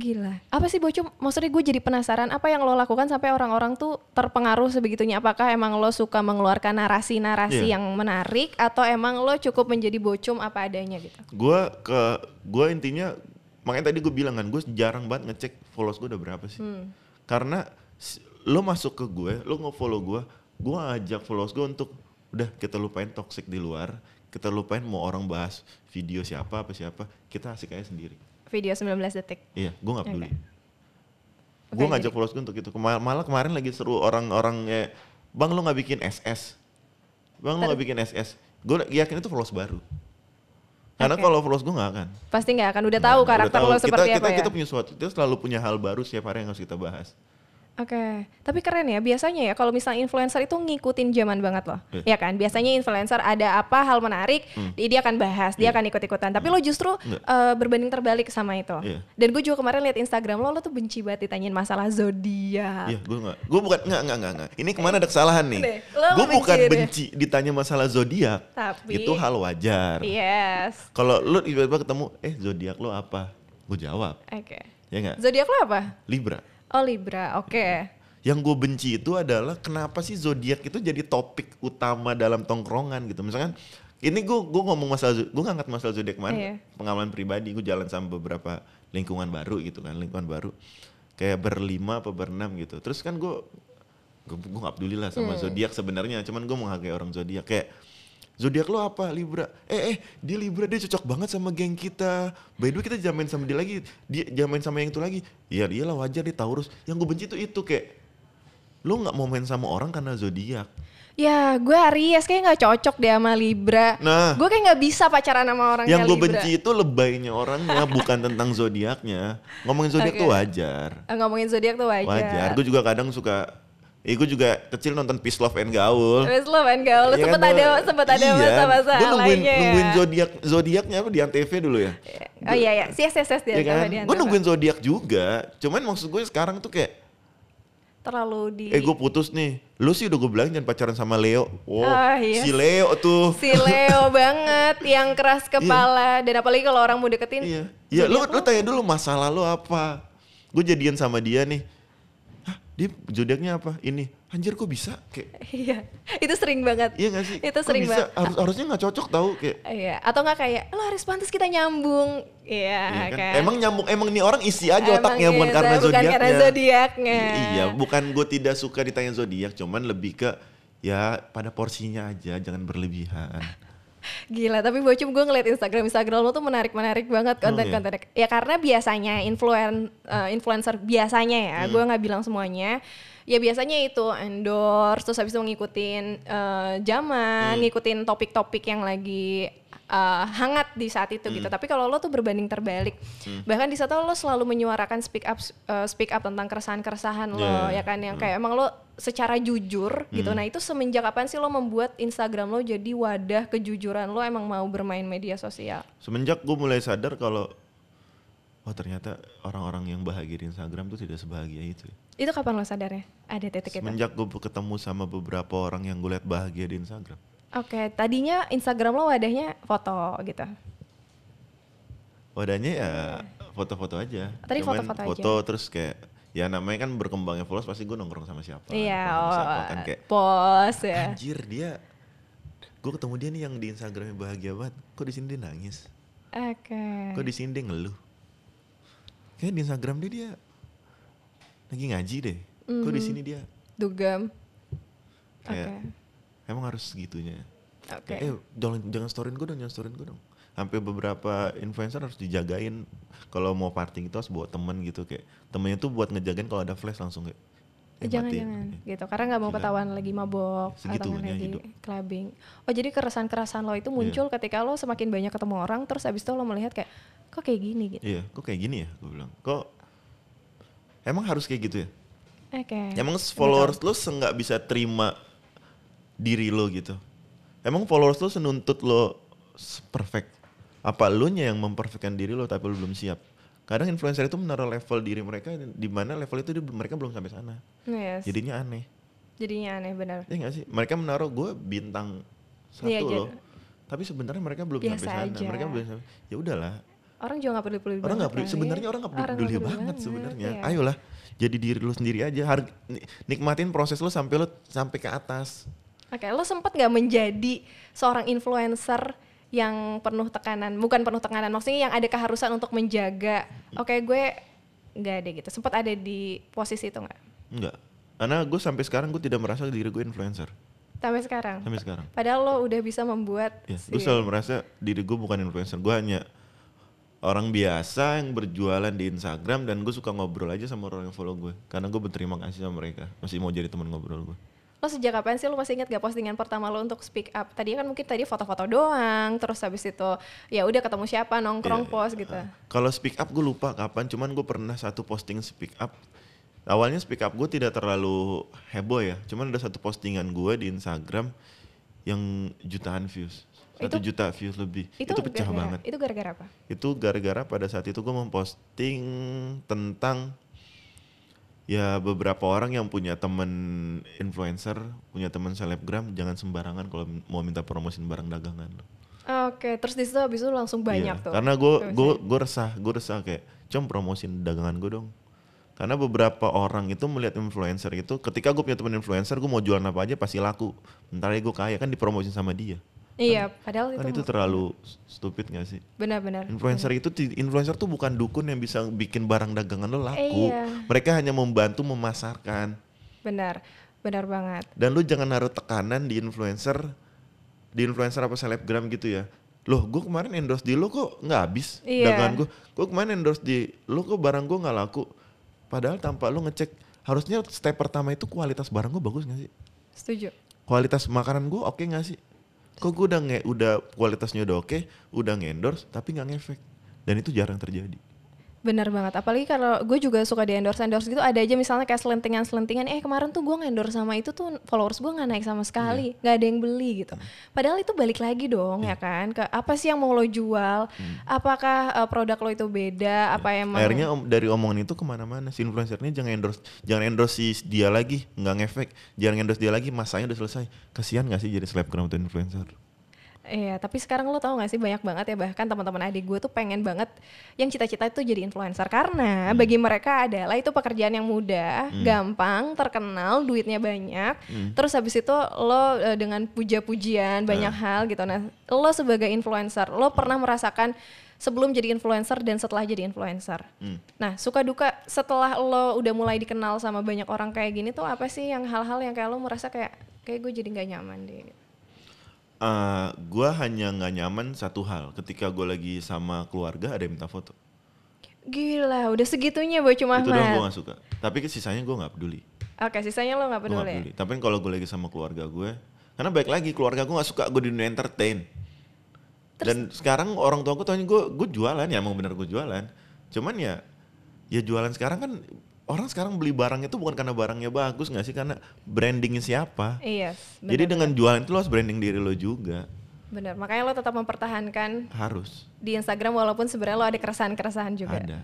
Gila. Apa sih Bocum? Maksudnya gue jadi penasaran apa yang lo lakukan sampai orang-orang tuh terpengaruh sebegitunya? Apakah emang lo suka mengeluarkan narasi-narasi Iya. yang menarik atau emang lo cukup menjadi Bocum apa adanya gitu? Gua ke gua intinya makanya tadi gue bilang kan gue jarang banget ngecek followers gue udah berapa sih Hmm. karena lo masuk ke gue lo nge-follow gue gue ajak followers gue untuk udah kita lupain toxic di luar kita lupain mau orang bahas video siapa apa siapa kita asik aja sendiri Video 19 detik. iya gue nggak peduli Oke. gue Oke, ngajak followers gue untuk itu Kema- malah kemarin lagi seru orang-orang ya bang lo nggak bikin SS bang lo nggak bikin SS gue yakin itu followers baru karena Oke. kalau followers gue nggak akan Pasti nggak akan udah tahu Nah, karakter udah lo tahu. seperti kita, apa kita, ya? Kita punya suatu, kita selalu punya hal baru setiap hari yang harus kita bahas. Oke, tapi keren ya. Biasanya ya kalau misalnya influencer itu ngikutin zaman banget loh, Iya. ya kan? Biasanya influencer ada apa hal menarik, dia dia akan bahas, dia Iya. akan ikut-ikutan. Tapi lo justru Nggak. eh, berbanding terbalik sama itu. Iya. Dan gue juga kemarin lihat Instagram lo, lo tuh benci banget ditanyain masalah zodiak. Iya, gue nggak, gue bukan nggak nggak nggak nggak. Ini ke mana ada kesalahan nih? Lo Gue bukan deh. benci ditanya masalah zodiak. Tapi- itu hal wajar. Yes. Kalau lu tiba-tiba ketemu, eh zodiak lo apa? Gue jawab, Oke. ya nggak? Zodiak lo apa? Libra. Oh Libra. Oke. Yang gue benci itu adalah kenapa sih zodiak itu jadi topik utama dalam tongkrongan gitu. Misalkan ini gue gue ngomong masalah gue ngangkat masalah zodiak kemarin Iya. pengalaman pribadi gue jalan sama beberapa lingkungan baru gitu kan lingkungan baru kayak berlima apa berenam gitu terus kan gue gue gak peduli lah sama zodiak sebenarnya cuman gue menghargai orang zodiak kayak zodiak lo apa? Libra. Eh eh dia Libra. Dia cocok banget sama geng kita. By the way kita jamain sama dia lagi. Dia jamain sama yang itu lagi. Ya dia lah wajar dia Taurus. Yang gue benci itu itu kayak lo nggak mau main sama orang karena zodiak. Ya gue Aries. Kayak nggak cocok deh sama Libra. Nah. Gue kayak nggak bisa pacaran sama orang yang gue benci itu lebaynya orangnya [laughs] bukan tentang zodiaknya. Ngomongin zodiak Oke. tuh wajar. Eh, ngomongin zodiak tuh wajar. wajar. Gue juga kadang suka Eh, gue juga kecil nonton Peace Love and Gaul. Terus lo main gaul, Iya sempet kan, ada sempet ada iya, masa-masa Gue nungguin, lainnya ya. nungguin zodiak zodiaknya apa di Antv dulu ya. Oh iya iya, si yes yes yes dia Iya kan? Gue nungguin zodiak juga. Cuman maksud gue sekarang tuh kayak terlalu di Eh gue putus nih. Lu sih udah gue bilang jangan pacaran sama Leo. Wow, Ah, iya si Leo tuh. si Leo [laughs] banget yang keras kepala dan apalagi kalau orang mau deketin Iya. Iya, lu lu tanya dulu masalah lu apa. Gue jadian sama dia nih. Dia zodiaknya apa? Ini. Anjir kok bisa? Kayak iya itu sering banget iya gak sih? itu Kok sering bisa? banget Harus harusnya nggak cocok tahu kayak Iya, atau nggak kayak lo harus pantas kita nyambung, iya Iya kan? kan? Emang nyambung, emang nih orang isi aja Emang otaknya bukan iya, karena bukan zodiaknya. karena zodiaknya. Iya, bukan gue tidak suka ditanya zodiak, cuman lebih ke ya pada porsinya aja, jangan berlebihan. Gila, tapi bocum gue ngeliat Instagram Instagram lo tuh menarik menarik banget Oh, konten-konten. Ya karena biasanya influen eh, influencer biasanya ya, Hmm. gue nggak bilang semuanya. Ya biasanya itu endorse, terus habis itu ngikutin eh, zaman, Hmm. ngikutin topik-topik yang lagi eh, hangat di saat itu gitu. Hmm. Tapi kalau lo tuh berbanding terbalik, bahkan di saat lo selalu menyuarakan speak up eh, speak up tentang keresahan-keresahan lo, Yeah. ya kan yang kayak emang lo secara jujur Hmm. gitu. Nah itu semenjak kapan sih lo membuat Instagram lo jadi wadah kejujuran lo emang mau bermain media sosial? Semenjak gue mulai sadar kalau oh ternyata orang-orang yang bahagia di Instagram tuh tidak sebahagia itu. Itu kapan lo sadarnya? Ada titik itu? Semenjak gue ketemu sama beberapa orang yang gue lihat bahagia di Instagram. Oke, tadinya Instagram lo wadahnya foto gitu. Wadahnya ya foto-foto aja. Tadi foto-foto aja. foto terus kayak ya namanya kan berkembangnya followers pasti gue nongkrong sama siapa. Iya, oh, siapa kan kayak post ya. anjir dia gue ketemu dia nih yang di Instagramnya bahagia banget. Kok di sini dia nangis? Oke. Kok di sini dia ngeluh? Kayak di Instagram dia dia lagi ngaji deh. Kok di Mhm. sini dia Dugem. Oke. kayak emang harus segitunya. Oke. Kayak, eh jangan jangan storyin gue dong, jangan storyin gue dong. Sampai beberapa influencer harus dijagain kalau mau party itu harus bawa temen gitu kayak temennya tuh buat ngejagain kalau ada flash langsung kayak eh, jangan matiin. jangan gitu karena nggak mau Gila. ketahuan lagi mabok atau lagi hidup. clubbing. Oh jadi keresahan-keresahan lo itu muncul ketika lo semakin banyak ketemu orang terus abis itu lo melihat kayak kok kayak gini gitu. Iya, kok kayak gini ya? Gue bilang. Kok emang harus kayak gitu ya? Oke. Emang followers lo nggak bisa terima diri lo gitu. Emang followers lo senuntut lo perfect. Apa lo nya yang memperfectkan diri lo tapi lo belum siap. Kadang influencer itu menaruh level diri mereka di mana level itu di- mereka belum sampai sana. Yes. Jadinya aneh. Jadinya aneh benar. Ya nggak sih? Mereka menaruh gue bintang satu Iya, loh. Tapi sebenarnya mereka belum Biasa sampai sana. aja. Mereka belum sampai. Ya udahlah. Orang juga nggak peduli-peduli Orang nggak banget peduli. kali. Sebenarnya orang Orang peduli, banget banget, sebenarnya. iya. Ayolah, jadi diri lu sendiri aja. Ni- nikmatin proses lu sampai lu sampai ke atas. Oke, lo sempat nggak menjadi seorang influencer yang penuh tekanan, bukan penuh tekanan, maksudnya yang ada keharusan untuk menjaga. Oke, gue nggak ada gitu. Sempat ada di posisi itu nggak? Enggak. Karena gue sampai sekarang gue tidak merasa diri gue influencer. Sampai sekarang. Sampai sekarang. Padahal lo udah bisa membuat. Ya, si- gue selalu merasa diri gue bukan influencer. Gue hanya orang biasa yang berjualan di Instagram dan gue suka ngobrol aja sama orang yang follow gue. Karena gue berterima kasih sama mereka. Masih mau jadi teman ngobrol gue. Lo sejak kapan sih lo masih ingat gak postingan pertama lo untuk speak up? Tadi kan mungkin tadi foto-foto doang, terus habis itu ya udah ketemu siapa nongkrong Iya, post gitu. Kalau speak up gue lupa kapan, cuman gue pernah satu posting speak up. Awalnya speak up gue tidak terlalu heboh ya, cuman ada satu postingan gue di Instagram yang jutaan views, satu Itu- juta views lebih. Itu, pecah gara-gara- banget. Itu gara-gara apa? Itu gara-gara pada saat itu gue memposting tentang ya beberapa orang yang punya temen influencer, punya temen selebgram, jangan sembarangan kalau mau minta promosin barang dagangan. Oke, terus di situ habis itu langsung banyak Iya, tuh. Karena gue gue ya. gue resah, gue resah kayak, com promosin dagangan gue dong. Karena beberapa orang itu melihat influencer itu, ketika gue punya teman influencer, gue mau jualan apa aja pasti laku. Bentar gue kaya kan dipromosin sama dia. Iya, padahal Kan itu, itu terlalu stupid gak sih? benar-benar. Influencer itu ti- influencer tuh bukan dukun yang bisa bikin barang dagangan lo laku. Iya. Mereka hanya membantu memasarkan. Benar, benar banget. Dan lu jangan naruh tekanan di influencer, di influencer apa selebgram gitu ya. Loh, gue kemarin endorse di lo kok nggak habis Iya. dagangan gue. Gue kemarin endorse di lo kok barang gue nggak laku. Padahal tanpa lo ngecek, harusnya step pertama itu kualitas barang gue bagus gak sih? Setuju. Kualitas makanan gue oke gak sih? Kok gue udah nge, udah kualitasnya udah oke, udah nge-endorse tapi nggak ngefek. Dan itu jarang terjadi. Bener banget, apalagi kalau gue juga suka di endorse endorse gitu ada aja misalnya kayak selentingan selentingan eh kemarin tuh gue endorse sama itu tuh followers gue nggak naik sama sekali Iya. nggak ada yang beli gitu. Padahal itu balik lagi dong Iya. ya kan? Ke apa sih yang mau lo jual? Apakah uh, produk lo itu beda? Apa emang Hmm. Akhirnya om, dari omongan itu ke mana-mana. Si influencer ini jangan endorse jangan endorse si dia lagi nggak ngefek. Jangan endorse dia lagi masanya udah selesai. Kasihan nggak sih jadi selebgram atau influencer Iya, tapi sekarang lo tau gak sih banyak banget ya bahkan teman-teman adik gue tuh pengen banget yang cita-cita itu jadi influencer karena bagi mereka adalah itu pekerjaan yang mudah, gampang, terkenal, duitnya banyak. Terus habis itu lo eh, dengan puja-pujian banyak hal gitu. Nah, lo sebagai influencer, lo pernah merasakan sebelum jadi influencer dan setelah jadi influencer. Nah, suka duka setelah lo udah mulai dikenal sama banyak orang kayak gini tuh apa sih yang hal-hal yang kayak lo merasa kayak kayak gue jadi nggak nyaman deh. Eh, gua hanya nggak nyaman satu hal. Ketika gue lagi sama keluarga ada yang minta foto. Gila, udah segitunya Boy cuma itu doang gue nggak suka. Tapi sisanya gue nggak peduli. Oke, sisanya lo gak gue nggak peduli. peduli. Tapi kalau gue lagi sama keluarga gue karena baik lagi keluarga gue nggak suka gue di dunia entertain. Dan sekarang orang tua gue tanya gue gue jualan ya emang bener gue jualan. Cuman ya ya jualan sekarang kan orang sekarang beli barang itu bukan karena barangnya bagus nggak sih karena brandingnya siapa Iya, jadi dengan jualan itu lo harus branding diri lo juga bener. Makanya lo tetap mempertahankan harus di Instagram walaupun sebenarnya lo ada keresahan-keresahan juga. ada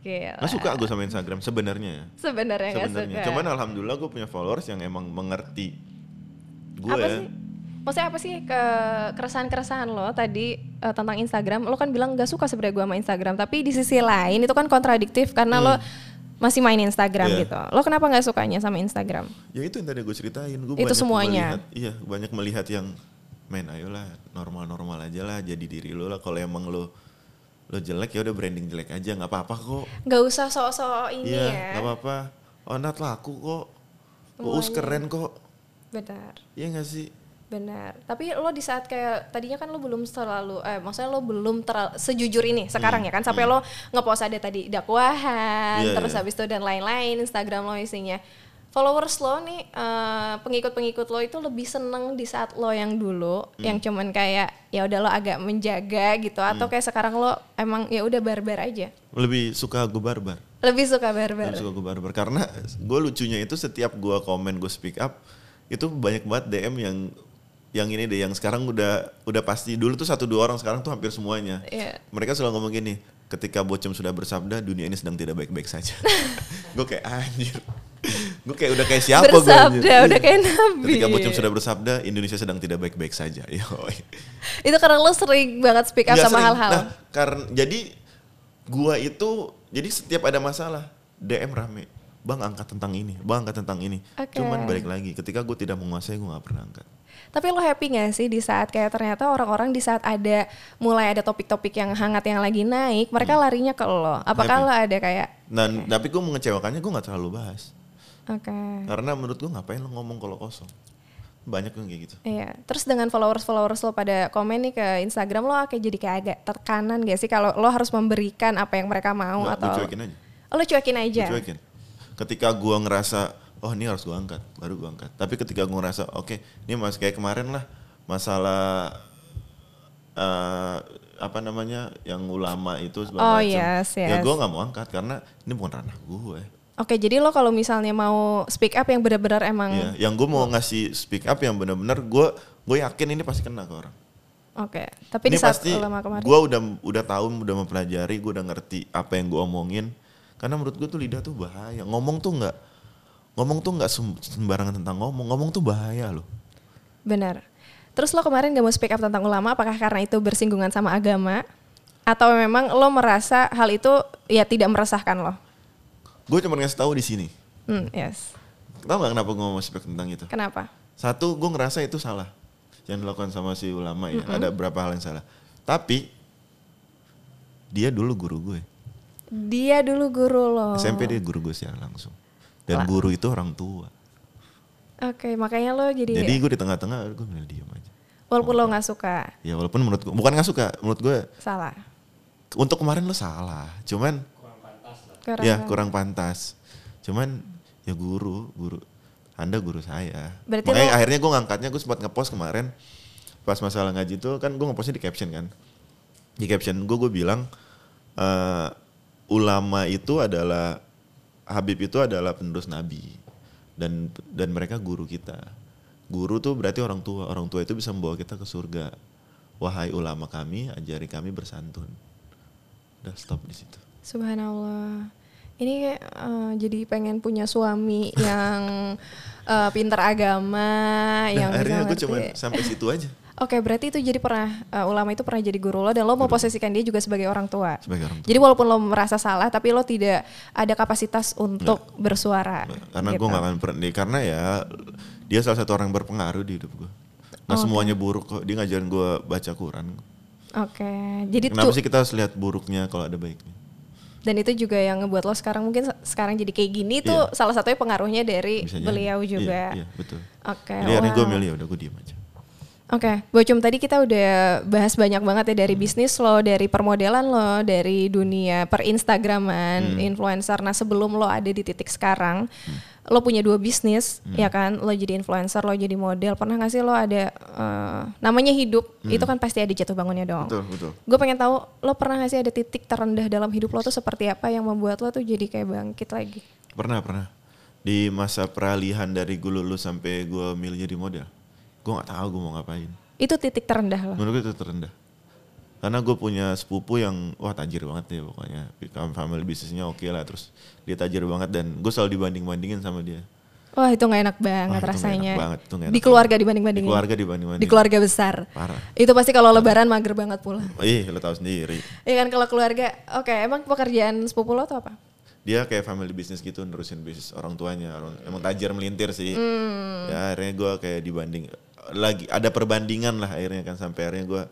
Gila. nggak suka gue sama Instagram sebenarnya ya Sebenarnya gak sebenarnya suka. cuman alhamdulillah gue punya followers yang emang mengerti gue apa sih? Maksudnya apa sih ke keresahan-keresahan lo tadi eh, tentang Instagram? Lo kan bilang gak suka sebenarnya gue sama Instagram, tapi di sisi lain itu kan kontradiktif karena lo masih main Instagram. Iya. gitu. Lo kenapa nggak sukanya sama Instagram? Ya itu yang tadi gue ceritain. Gue Itu banyak semuanya? Melihat, iya banyak melihat yang main ayolah normal-normal aja lah jadi diri lo lah. Kalau emang lo lo jelek ya udah branding jelek aja nggak apa-apa kok. Gak usah sok-sok ini Iya ya. nggak apa-apa. Oh Nat laku kok. Uus keren kok. Benar. Iya gak sih? Benar. Tapi lo di saat kayak tadinya kan lo belum terlalu eh maksudnya lo belum terlalu sejujur ini sekarang ya kan sampai lo ngepost ada tadi dakwahan, Iya, terus iya. habis itu dan lain-lain Instagram lo isinya. Followers lo nih eh, pengikut-pengikut lo itu lebih seneng di saat lo yang dulu yang cuman kayak ya udah lo agak menjaga gitu atau kayak sekarang lo emang ya udah barbar aja. Lebih suka gue barbar. Lebih suka barbar. Lebih suka gue barbar karena gue lucunya itu setiap gue komen gue speak up itu banyak banget DM yang yang ini deh yang sekarang udah udah pasti dulu tuh satu dua orang sekarang tuh hampir semuanya Iya. mereka selalu ngomong gini ketika bocem sudah bersabda dunia ini sedang tidak baik-baik saja [laughs] gue kayak anjir gue kayak udah kayak siapa gue Bersabda, udah kayak nabi. ketika bocem sudah bersabda Indonesia sedang tidak baik-baik saja [laughs] Yoi. Itu karena lo sering banget speak up Nggak sama hal-hal. Nah, karena jadi gua itu jadi setiap ada masalah DM rame. Bang angkat tentang ini, bang angkat tentang ini. Oke. Cuman balik lagi, ketika gue tidak menguasai gue nggak pernah angkat. Tapi lo happy gak sih di saat kayak ternyata orang-orang di saat ada mulai ada topik-topik yang hangat yang lagi naik, mereka larinya ke lo. Apakah Hmm. Happy. lo ada kayak Dan tapi gue mengecewakannya gue nggak terlalu bahas. oke. Karena menurut gue ngapain lo ngomong kalau kosong. Banyak yang kayak gitu. Iya, terus dengan followers-followers lo pada komen nih ke Instagram lo kayak jadi kayak agak terkanan gak sih kalau lo harus memberikan apa yang mereka mau Nggak, atau gue cuekin aja. Oh, lo cuekin aja. Gue cuekin. Ketika gue ngerasa, oh ini harus gue angkat, baru gue angkat. Tapi ketika gue ngerasa, oke, ini mas kayak kemarin lah masalah eh, apa namanya yang ulama itu Oh, macem. yes, Ya yes. gue nggak mau angkat karena ini bukan ranah gue. Oke, jadi lo kalau misalnya mau speak up yang benar-benar emang Iya, yang gue mau ngasih speak up yang benar-benar gue gue yakin ini pasti kena ke orang. Oke, tapi ini di saat pasti ulama kemarin gue udah udah tahu udah mempelajari gue udah ngerti apa yang gue omongin karena menurut gue tuh lidah tuh bahaya ngomong tuh nggak ngomong tuh nggak sem- sembarangan tentang ngomong ngomong tuh bahaya loh Benar. Terus lo kemarin gak mau speak up tentang ulama, apakah karena itu bersinggungan sama agama? Atau memang lo merasa hal itu ya tidak meresahkan lo? gue cuma ngasih tahu di sini Hmm, yes. tahu nggak kenapa gue mau speak tentang itu Kenapa? satu gue ngerasa itu salah yang dilakukan sama si ulama ya ada beberapa hal yang salah tapi dia dulu guru gue Dia dulu guru lo. SMP dia guru gue secara langsung dan Lah. guru itu orang tua. Oke, makanya lo jadi, jadi gue di tengah-tengah gue bilang diam aja. Walaupun lo nggak suka, ya walaupun menurut gue bukan nggak suka menurut gue salah. untuk kemarin lo salah cuman Kurang ya kan? kurang pantas. Cuman ya guru guru anda guru saya. Berarti makanya lo- akhirnya gue ngangkatnya gue sempat ngepost kemarin pas masalah ngaji itu kan gue ngepostnya di caption kan. Di caption gue gue bilang eh, ulama itu adalah Habib itu adalah penerus Nabi dan dan mereka guru kita. Guru tuh berarti orang tua. Orang tua itu bisa membawa kita ke surga. Wahai ulama kami, ajari kami bersantun. Udah stop di situ. Subhanallah. Ini kayak uh, jadi pengen punya suami yang uh, pinter agama, Nah, yang akhirnya ngerti. cuma sampai situ aja Oke, berarti itu jadi pernah uh, ulama itu pernah jadi guru lo dan lo mau posisikan dia juga sebagai orang tua. sebagai orang tua. Jadi walaupun lo merasa salah, tapi lo tidak ada kapasitas untuk bersuara. Karena gitu. gue gak akan pernah, karena ya dia salah satu orang yang berpengaruh di hidup gue. Nggak semuanya buruk kok, dia ngajarin gue baca Quran. Oke, jadi Kenapa sih kita harus lihat buruknya kalau ada baiknya? dan itu juga yang ngebuat lo sekarang mungkin se- sekarang jadi kayak gini tuh salah satunya pengaruhnya dari Bisa jadi. beliau Iya, juga. Iya, betul. Oke. Jadi akhirnya gue wow. milih udah gue diem aja. Oke, Bocum tadi kita udah bahas banyak banget ya dari bisnis lo, dari permodelan lo, dari dunia perinstagraman, influencer. Nah sebelum lo ada di titik sekarang, lo punya dua bisnis, ya kan? Lo jadi influencer, lo jadi model. Pernah gak sih lo ada eh, namanya hidup? Itu kan pasti ada jatuh bangunnya dong. Betul, betul. Gue pengen tahu lo pernah gak sih ada titik terendah dalam hidup lo tuh seperti apa yang membuat lo tuh jadi kayak bangkit lagi? Pernah, pernah. Di masa peralihan dari gue lulus sampai gue milih jadi model. Gue gak tahu gue mau ngapain. Itu titik terendah lo. Menurut gue itu terendah. Karena gue punya sepupu yang wah tajir banget ya pokoknya. Family bisnisnya oke lah. Terus dia tajir banget dan gue selalu dibanding-bandingin sama dia. Wah itu nggak enak banget Wah, nggak rasanya. enak banget, itu nggak di enak keluarga Di dibanding-bandingin. keluarga dibanding-bandingin. Di keluarga besar. Parah. Itu pasti kalau lebaran mager banget pula. Ih, lo tau sendiri. Iya kan kalau keluarga, oke emang pekerjaan sepupu lo tuh apa? Dia kayak family business gitu nerusin bisnis orang tuanya. Orang- Emang tajir melintir sih. Hmm. Ya akhirnya gue kayak dibanding lagi ada perbandingan lah akhirnya kan sampai akhirnya gue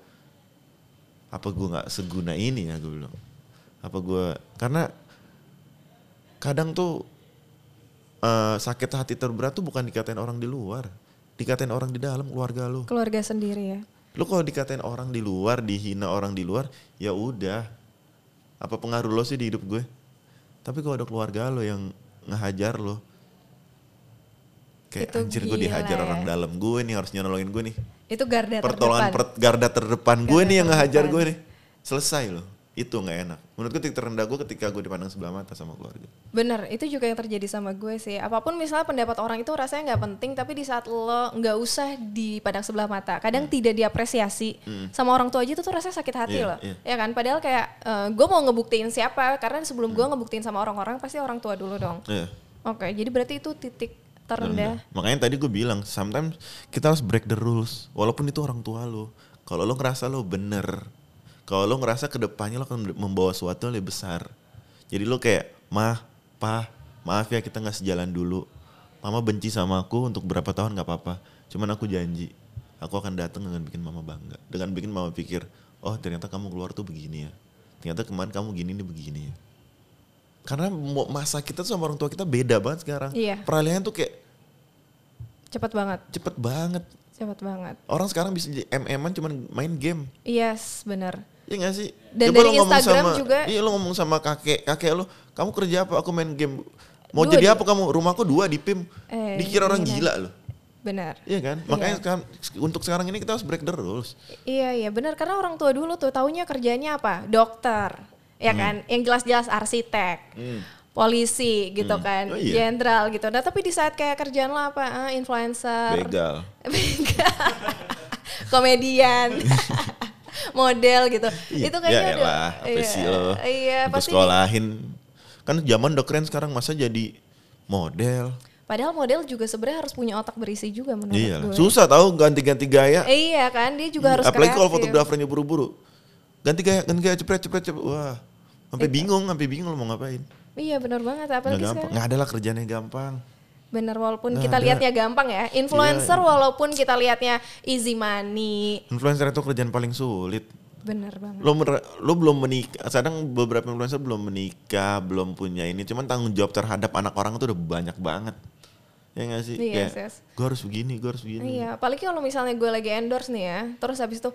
apa gue nggak seguna ini ya gue bilang. Apa gue karena kadang tuh eh, sakit hati terberat tuh bukan dikatain orang di luar, dikatain orang di dalam keluarga lu. Keluarga sendiri ya. Lu kalau dikatain orang di luar, dihina orang di luar, ya udah. Apa pengaruh lo sih di hidup gue? Tapi kalau ada keluarga lo yang ngehajar lo, kayak Itu anjir gue dihajar ya. orang dalam gue nih harusnya nolongin gue nih. Itu garda Pertolongan terdepan. per- garda terdepan gue Garda nih yang ngehajar gue nih. Selesai loh. Itu nggak enak. Menurut gue titik terendah gue ketika gue dipandang sebelah mata sama keluarga. Bener, itu juga yang terjadi sama gue sih. Apa pun misalnya pendapat orang itu rasanya nggak penting, tapi di saat lo nggak usah dipandang sebelah mata, kadang tidak diapresiasi sama orang tua aja itu tuh rasanya sakit hati Hmm. Iya, loh. iya. Ya kan? Padahal kayak gue mau ngebuktiin siapa, karena sebelum gue ngebuktiin sama orang-orang pasti orang tua dulu dong. Iya. Oke, jadi berarti itu titik terendah. Makanya tadi gue bilang, sometimes kita harus break the rules. Walaupun itu orang tua lo. Kalau lo ngerasa lo bener. Kalau lo ngerasa ke depannya lo akan membawa sesuatu yang lebih besar. Jadi lo kayak, mah, pa, maaf ya kita nggak sejalan dulu. Mama benci sama aku untuk berapa tahun nggak apa-apa. Cuman aku janji, aku akan datang dengan bikin mama bangga. Dengan bikin mama pikir, oh ternyata kamu keluar tuh begini ya. Ternyata kemarin kamu gini nih begini ya. Karena masa kita tuh sama orang tua kita beda banget sekarang. Iya. Peralihan tuh kayak Cepet banget, cepet banget. cepet banget. Orang sekarang bisa jadi MM-an cuman main game. Yes, bener. Iya gak sih? Dan Coba dari Instagram sama, juga- Iya lo ngomong sama kakek, kakek lo, kamu kerja apa? Aku main game. Mau Dua jadi di- apa kamu? Rumahku dua di PIM. Eh, Dikira orang iya. gila lo. Bener. Iya kan? Makanya sekarang, untuk sekarang ini kita harus break the rules. Iya iya benar karena orang tua dulu tuh taunya kerjanya apa dokter ya kan yang jelas-jelas arsitek polisi gitu kan Oh, iya. jenderal gitu nah tapi di saat kayak kerjaan lo apa Ah, influencer Begal. [laughs] Begal. komedian [laughs] model gitu Iya, itu kayaknya ya udah elah, apa iya, sih lo? iya pasti sekolahin. Kan zaman udah keren sekarang masa jadi model. padahal model juga sebenarnya harus punya otak berisi juga menurut Iya, gue susah tahu ganti-ganti gaya. Eh, iya kan dia juga harus Apalagi kalau fotografernya buru-buru. Ganti gaya, ganti gaya cepet cepet cepet. Wah, sampai bingung, sampai bingung lo mau ngapain. Iya benar banget apalagi gampang. sekarang Nggak ada lah kerjanya gampang. Bener walaupun Nggak kita ada. lihatnya gampang ya. Influencer Iya. walaupun kita lihatnya easy money. Influencer itu kerjaan paling sulit. Bener banget. Lo, mer- lo belum menikah, kadang beberapa influencer belum menikah, belum punya ini. Cuman tanggung jawab terhadap anak orang itu udah banyak banget. Ya nggak sih? Iya, Kayak, yes. gue harus begini, gue harus begini. Iya, apalagi kalau misalnya gue lagi endorse nih ya, terus habis itu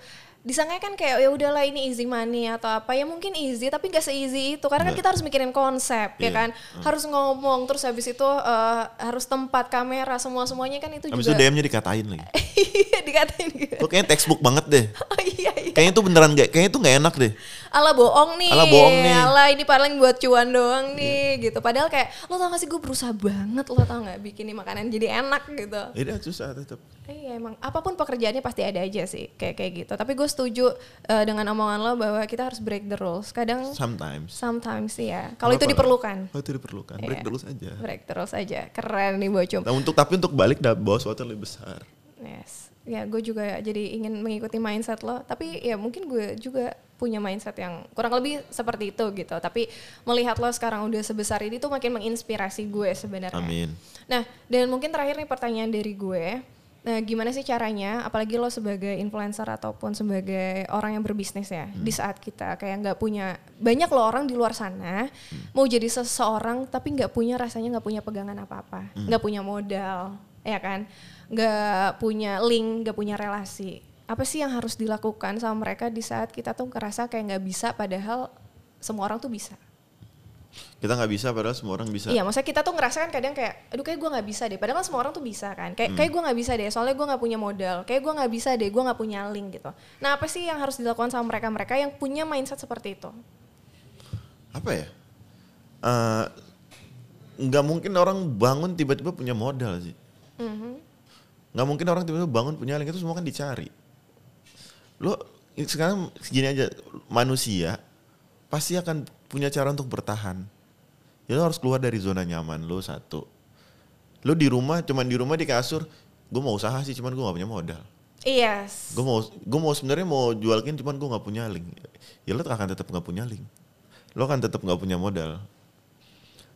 disangka kan kayak ya udahlah ini easy money atau apa ya mungkin easy tapi gak se-easy itu karena kan kita harus mikirin konsep ya Iya. kan harus ngomong terus habis itu eh, harus tempat kamera semua semuanya kan itu Habis itu juga DM-nya dikatain lagi. [laughs] dikatain gitu Lo kayaknya textbook banget deh. [laughs] oh iya iya Kayaknya itu beneran gak, kayaknya itu gak enak deh. Ala bohong nih Ala bohong nih. ala ini paling buat cuan doang nih gitu padahal kayak lo tau gak sih gue berusaha banget lo tau gak bikin makanan jadi enak gitu Iya susah tetap. Iya emang apa pun pekerjaannya pasti ada aja sih kayak kayak gitu. Tapi gue setuju eh, dengan omongan lo bahwa kita harus break the rules. Kadang Sometimes. sometimes sih ya. Kalau itu diperlukan. Oh itu diperlukan. Break Iya. terus aja. Break terus aja. Keren nih bocum. Nah untuk tapi untuk balik dah bawa sesuatu yang lebih besar. Yes. Ya gue juga jadi ingin mengikuti mindset lo. Tapi ya mungkin gue juga punya mindset yang kurang lebih seperti itu gitu. Tapi melihat lo sekarang udah sebesar ini tuh makin menginspirasi gue sebenarnya. Amin. Nah, dan mungkin terakhir nih pertanyaan dari gue. Nah, gimana sih caranya, apalagi lo sebagai influencer ataupun sebagai orang yang berbisnis ya, di saat kita kayak nggak punya, banyak lo orang di luar sana mau jadi seseorang tapi nggak punya rasanya nggak punya pegangan apa-apa, nggak punya modal, ya kan, nggak punya link, nggak punya relasi. Apa sih yang harus dilakukan sama mereka di saat kita tuh ngerasa kayak nggak bisa, padahal semua orang tuh bisa. Kita nggak bisa padahal semua orang bisa. Iya, maksudnya kita tuh ngerasa kan kadang kayak, aduh kayak gue nggak bisa deh. Padahal kan semua orang tuh bisa kan. Kayak kayak gue nggak bisa deh, soalnya gue nggak punya modal. Kayak gue nggak bisa deh, gue nggak punya link gitu. Nah apa sih yang harus dilakukan sama mereka-mereka yang punya mindset seperti itu? Apa ya? Eh, Nggak mungkin orang bangun tiba-tiba punya modal sih. Mhm. Nggak mungkin orang tiba-tiba bangun punya link itu semua kan dicari. Lo sekarang segini aja manusia pasti akan punya cara untuk bertahan. Ya lo harus keluar dari zona nyaman lo satu. Lo di rumah cuman di rumah di kasur, gue mau usaha sih cuman gue gak punya modal. Yes. Gue mau gue mau sebenarnya mau jual kin cuman gue nggak punya link. Ya lo akan tetap nggak punya link. Lo akan tetap nggak punya modal.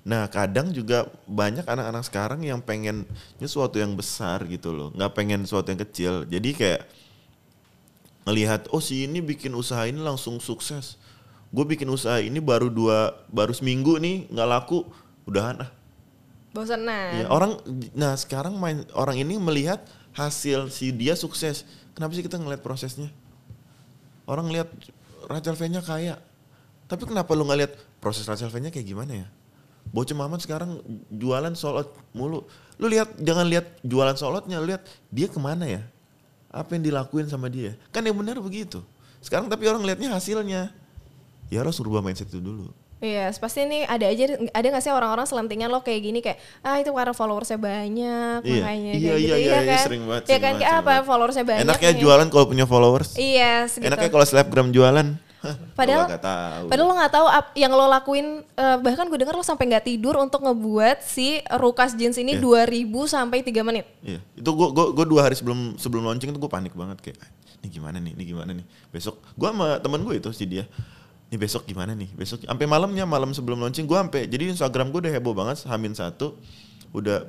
Nah kadang juga banyak anak-anak sekarang yang pengen sesuatu yang besar gitu loh, nggak pengen sesuatu yang kecil. Jadi kayak ngelihat oh si ini bikin usaha ini langsung sukses. Gue bikin usaha ini baru dua baru seminggu nih nggak laku, udahan ah. Bosenan. Ya, orang nah sekarang main orang ini melihat hasil si dia sukses. Kenapa sih kita ngeliat prosesnya? Orang lihat Rachel V-nya kaya. Tapi kenapa lu nggak lihat proses Rachel V-nya kayak gimana ya? Bocah Mamat sekarang jualan solot mulu. Lu lihat jangan lihat jualan solotnya, lu lihat dia ke mana ya? Apa yang dilakuin sama dia? Kan yang benar begitu. Sekarang tapi orang lihatnya hasilnya. Ya harus rubah mindset itu dulu. Iya, pasti nih ada aja ada nggak sih orang-orang selentingan lo kayak gini kayak ah itu karena followersnya banyak Iya, makanya iya, iya, gitu iya, ya iya, kan? sering banget, Ya sering kan banget, kayak apa followersnya banyak. Enaknya nih. jualan kalau punya followers. Iya, gitu. Enaknya kalau selebgram jualan. Padahal- nggak tahu. Padahal lo nggak tahu ap- yang lo lakuin eh, bahkan gue dengar lo sampai nggak tidur untuk ngebuat si Rukas jeans ini 2000 sampai 3 menit. Iya, itu gua gua gua dua hari sebelum sebelum launching itu gua panik banget kayak "Ah, ini gimana nih, ini gimana nih. Besok gua sama temen gue itu si dia. Ini besok gimana nih? Besok sampai malamnya malam sebelum launching gua sampai jadi Instagram gua udah heboh banget Hamin satu udah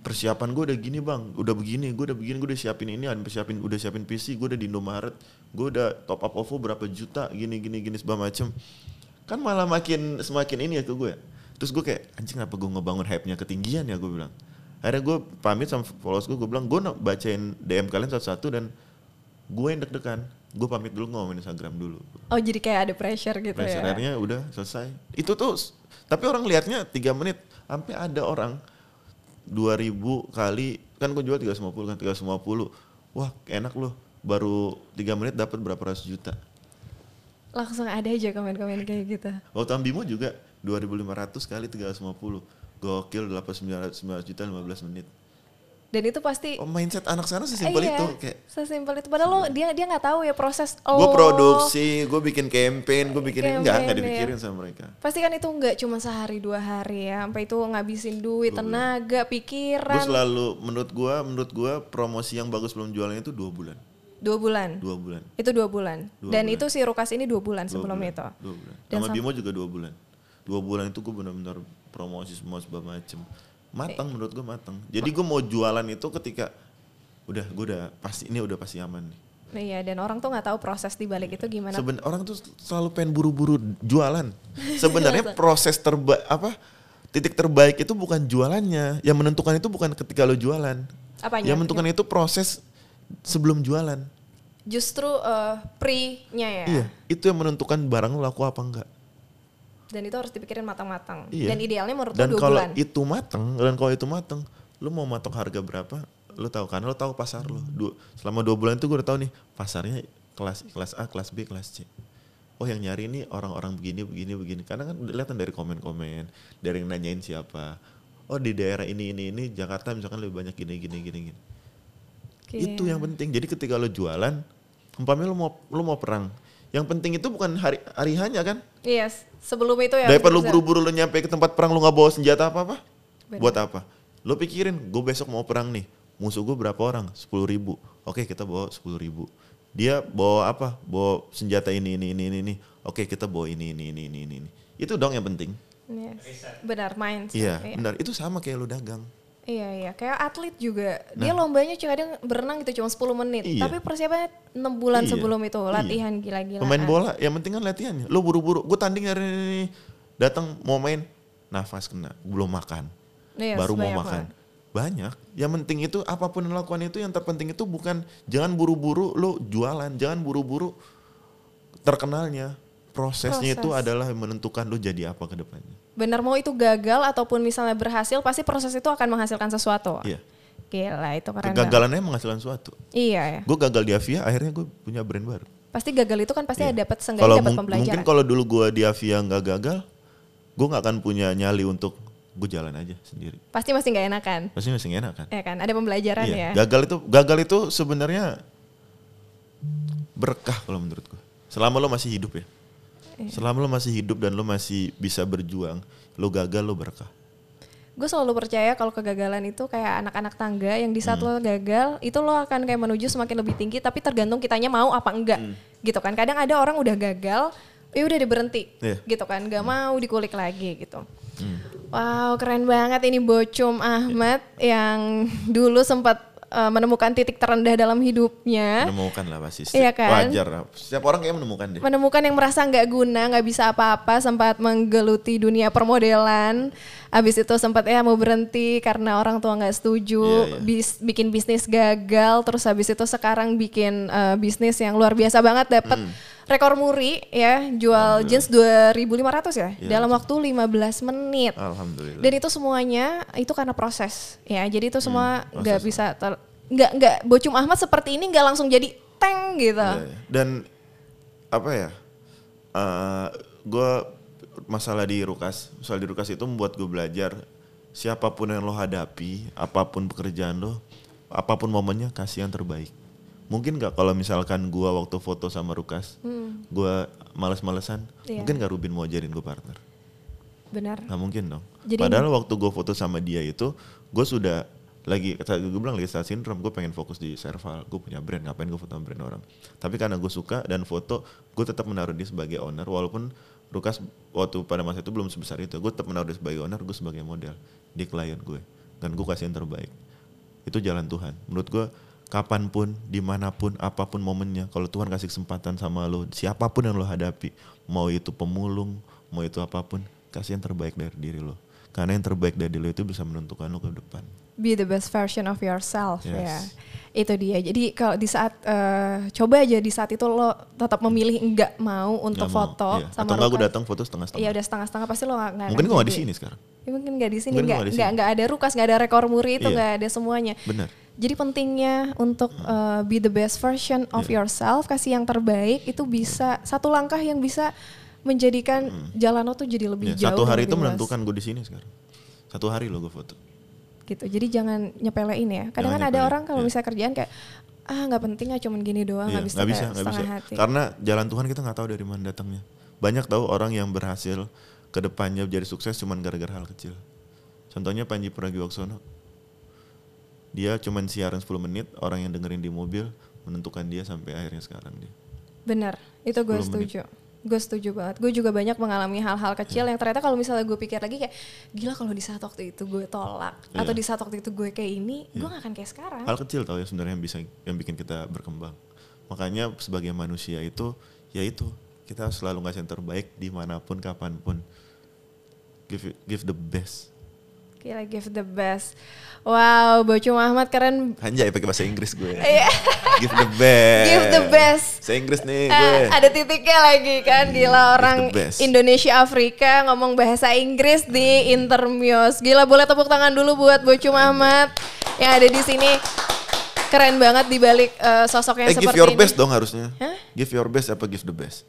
persiapan gue udah gini bang, udah begini, gue udah begini, gue udah siapin ini, udah siapin, udah siapin PC, gue udah di Indomaret, gue udah top up OVO berapa juta, gini gini gini segala macem. Kan malah makin semakin ini ya ke gue. Terus gue kayak anjing apa gue ngebangun hype-nya ketinggian ya gue bilang. Akhirnya gue pamit sama followers gue, gue bilang gue bacain DM kalian satu-satu dan gue yang deg-degan. Gue pamit dulu ngomongin Instagram dulu. Oh jadi kayak ada pressure gitu ya. Pressure-nya udah selesai. Itu tuh, tapi orang lihatnya tiga menit. Sampai ada orang 2000 kali, kan gue jual 350 kan 350. Wah enak loh, baru tiga menit dapat berapa ratus juta. Langsung ada aja komen-komen kayak gitu. Waktu Ambimo juga 2500 kali 350. Gokil 8900 juta 15 menit. Dan itu pasti Oh mindset anak sana sesimpel iya, itu kayak sesimpel itu. Padahal lo dia dia nggak tahu ya proses. Oh, gue produksi, gue bikin campaign, gue bikin ini enggak, iya. dipikirin sama mereka. Pasti kan itu nggak cuma sehari dua hari ya, sampai itu ngabisin duit, tenaga, Gue pikiran. selalu menurut gue, menurut gue promosi yang bagus belum jualan itu dua bulan, Dua bulan. dua bulan. Itu dua bulan. Dua Dan bulan. itu si Rukas ini dua bulan Dua sebelum bulan, itu. Dua bulan. Dan Sama sam- Bimo juga dua bulan. Dua bulan itu gue benar-benar promosi semua segala macem. Matang menurut gue matang. Jadi gue mau jualan itu ketika udah gue udah pasti ini udah pasti aman nih. Iya, dan orang tuh nggak tahu proses di balik itu gimana. Seben orang tuh selalu pengen buru-buru jualan. [laughs] Sebenarnya proses terbaik apa titik terbaik itu bukan jualannya. Yang menentukan itu bukan ketika lo jualan. Apanya? Yang menentukan itu proses sebelum jualan. justru uh, pre-nya ya. Iya, itu yang menentukan barang lu laku apa enggak. Dan itu harus dipikirin matang-matang. Iya. Dan idealnya menurut Dan lu dua kalau bulan. itu mateng, dan kalau itu mateng, lu mau matok harga berapa? Lu tahu kan? Lu tahu pasar lu. Du selama dua bulan itu gue udah tahu nih pasarnya kelas kelas A, kelas B, kelas C. Oh yang nyari ini orang-orang begini, begini, begini. Karena kan kelihatan dari komen-komen, dari yang nanyain siapa. Oh di daerah ini, ini, ini Jakarta misalkan lebih banyak gini, gini, gini, gini. Oke. Itu yang penting. Jadi ketika lu jualan, umpamanya lu mau lu mau perang. Yang penting itu bukan hari hari hanya kan? Iya, sebelum itu ya. Daripada lu bisa- buru-buru lu nyampe ke tempat perang lu nggak bawa senjata apa-apa. Benar. Buat apa? Lu pikirin, gue besok mau perang nih. Musuh gue berapa orang? 10 ribu. Oke kita bawa 10 ribu. Dia bawa apa? Bawa senjata ini, ini, ini, ini. Oke kita bawa ini, ini, ini, ini, ini. Itu dong yang penting. Yes. Benar, mindset. Iya, benar. Itu sama kayak lu dagang. Iya iya, kayak atlet juga. Dia lombanya cuma kadang berenang gitu cuma 10 menit, Iya. tapi persiapannya 6 bulan Iya, sebelum itu iya. latihan gila-gilaan. Pemain bola, yang penting kan latihannya. Lu buru-buru, gue tanding hari ini, datang mau main, nafas kena, belum makan, Iya, baru mau makan. banget. Banyak. Yang penting itu apa pun yang lakukan itu yang terpenting itu bukan jangan buru-buru lu jualan, jangan buru-buru terkenalnya. Prosesnya itu Proses. adalah yang menentukan lu jadi apa ke depannya. Benar mau itu gagal ataupun misalnya berhasil, pasti proses itu akan menghasilkan sesuatu. Iya. Gila, itu keren banget. Kegagalannya menghasilkan sesuatu. Iya ya. Gue gagal di Avia, akhirnya gue punya brand baru. Pasti gagal itu kan pasti Iya. ada dapat seenggaknya dapat pembelajaran. mungkin kalau dulu gue di Avia nggak gagal, gue nggak akan punya nyali untuk gue jalan aja sendiri. Pasti masih nggak enakan. Pasti masih enak kan? Ya kan, ada pembelajaran Iya. ya. Gagal itu gagal itu sebenarnya berkah kalau menurut gue. Selama lo masih hidup ya. Iya. Selama lo masih hidup dan lo masih bisa berjuang, lo gagal lo berkah. Gue selalu percaya kalau kegagalan itu kayak anak-anak tangga yang di saat Hmm. lo gagal itu lo akan kayak menuju semakin lebih tinggi tapi tergantung kitanya mau apa enggak Hmm. gitu kan. Kadang ada orang udah gagal, ya udah dia berhenti Iya. gitu kan, gak mau dikulik lagi gitu. Hmm. Wow keren banget ini Bocum Ahmad yang dulu sempat uh, menemukan titik terendah dalam hidupnya. Menemukan lah pasti. Iya kan? Wajar lah. Setiap orang kayak menemukan deh. menemukan yang merasa nggak guna, nggak bisa apa-apa, sempat menggeluti dunia permodelan. Habis itu sempat ya mau berhenti karena orang tua nggak setuju, Iya, iya. bis- bikin bisnis gagal, terus habis itu sekarang bikin eh, bisnis yang luar biasa banget, dapat Hmm. Rekor muri ya, jual jeans 2.500 ya, Iya, dalam waktu 15 menit. Alhamdulillah. Dan itu semuanya itu karena proses ya. Jadi itu semua Hmm, nggak bisa ter, nggak nggak Bocum Ahmad seperti ini nggak langsung jadi tank gitu. Iya, iya. Dan apa ya? gue masalah di Rukas, masalah di Rukas itu membuat gue belajar siapa pun yang lo hadapi, apa pun pekerjaan lo, apa pun momennya kasih yang terbaik. Mungkin gak kalau misalkan gue waktu foto sama Rukas, gue males-malesan, Hmm. Iya. mungkin gak Rubin mau jadiin gue partner? Benar. Nggak mungkin dong. Jadi- Padahal waktu gue foto sama dia itu, gue sudah lagi, gue bilang lagi saat sindrom, gue pengen fokus di Serval, gue punya brand, ngapain gue foto sama brand orang. Tapi karena gue suka dan foto, gue tetap menaruh dia sebagai owner, walaupun Rukas waktu pada masa itu belum sebesar itu, gue tetap menaruh dia sebagai owner, gue sebagai model di klien gue. Dan gue kasih yang terbaik. Itu jalan Tuhan. Menurut gue, kapan pun, di mana pun, apa pun momennya, kalau Tuhan kasih kesempatan sama lo, siapa pun yang lo hadapi, mau itu pemulung, mau itu apa pun, kasih yang terbaik dari diri lo. Karena yang terbaik dari lo itu bisa menentukan lo ke depan. be the best version of yourself Yes. ya. Itu dia. Jadi kalau di saat eh, coba aja di saat itu lo tetap memilih enggak mau untuk Nggak mau, foto iya. sama Atau enggak gue datang foto setengah-setengah. Iya udah setengah-setengah pasti lo nggak nggak Mungkin gue gak di sini sekarang. Ya, mungkin nggak di sini nggak nggak nggak nggak ada Rukas nggak ada rekor muri itu Iya. nggak ada semuanya. Benar. Jadi pentingnya untuk eh, be the best version of Iya. yourself, kasih yang terbaik itu bisa satu langkah yang bisa menjadikan jalan lo tuh jadi lebih Ya, jauh. satu hari itu menentukan gue di sini sekarang. Satu hari lo gue foto. gitu. Jadi jangan nyepelein ya. Kadang kan ada orang kalau iya. misalnya kerjaan kayak ah nggak penting ah cuman gini doang nggak bisa, nggak bisa, kayak nggak bisa. hati. Karena jalan Tuhan kita nggak tahu dari mana datangnya. Banyak tahu orang yang berhasil ke depannya jadi sukses cuman gara-gara hal kecil. Contohnya Panji Pragiwaksono. Dia cuman siaran 10 menit, orang yang dengerin di mobil menentukan dia sampai akhirnya sekarang dia. Benar, itu gue 10 menit. setuju. Gue setuju banget. Gue juga banyak mengalami hal-hal kecil yang ternyata kalau misalnya gue pikir lagi kayak gila kalau di saat waktu itu gue tolak Iya. atau di saat waktu itu gue kayak ini, gue gak akan kayak sekarang. Hal kecil tau ya sebenarnya yang bisa yang bikin kita berkembang. Makanya sebagai manusia itu ya itu kita selalu ngasih yang terbaik di mana pun kapan pun. Give give the best. Gila give the best. Wow, Bocum Ahmad keren. Anjay pakai bahasa Inggris gue. [laughs] Iya. Give the best. Give the best. Bahasa Inggris nih Eh, gue. ada titiknya lagi kan gila orang the. Indonesia Afrika ngomong bahasa Inggris di Intermuse. Gila boleh tepuk tangan dulu buat Bocum Ahmad yang ada di sini. Keren banget di balik eh, sosok yang Eh give seperti your ini. best dong harusnya. Hah? Give your best apa give the best?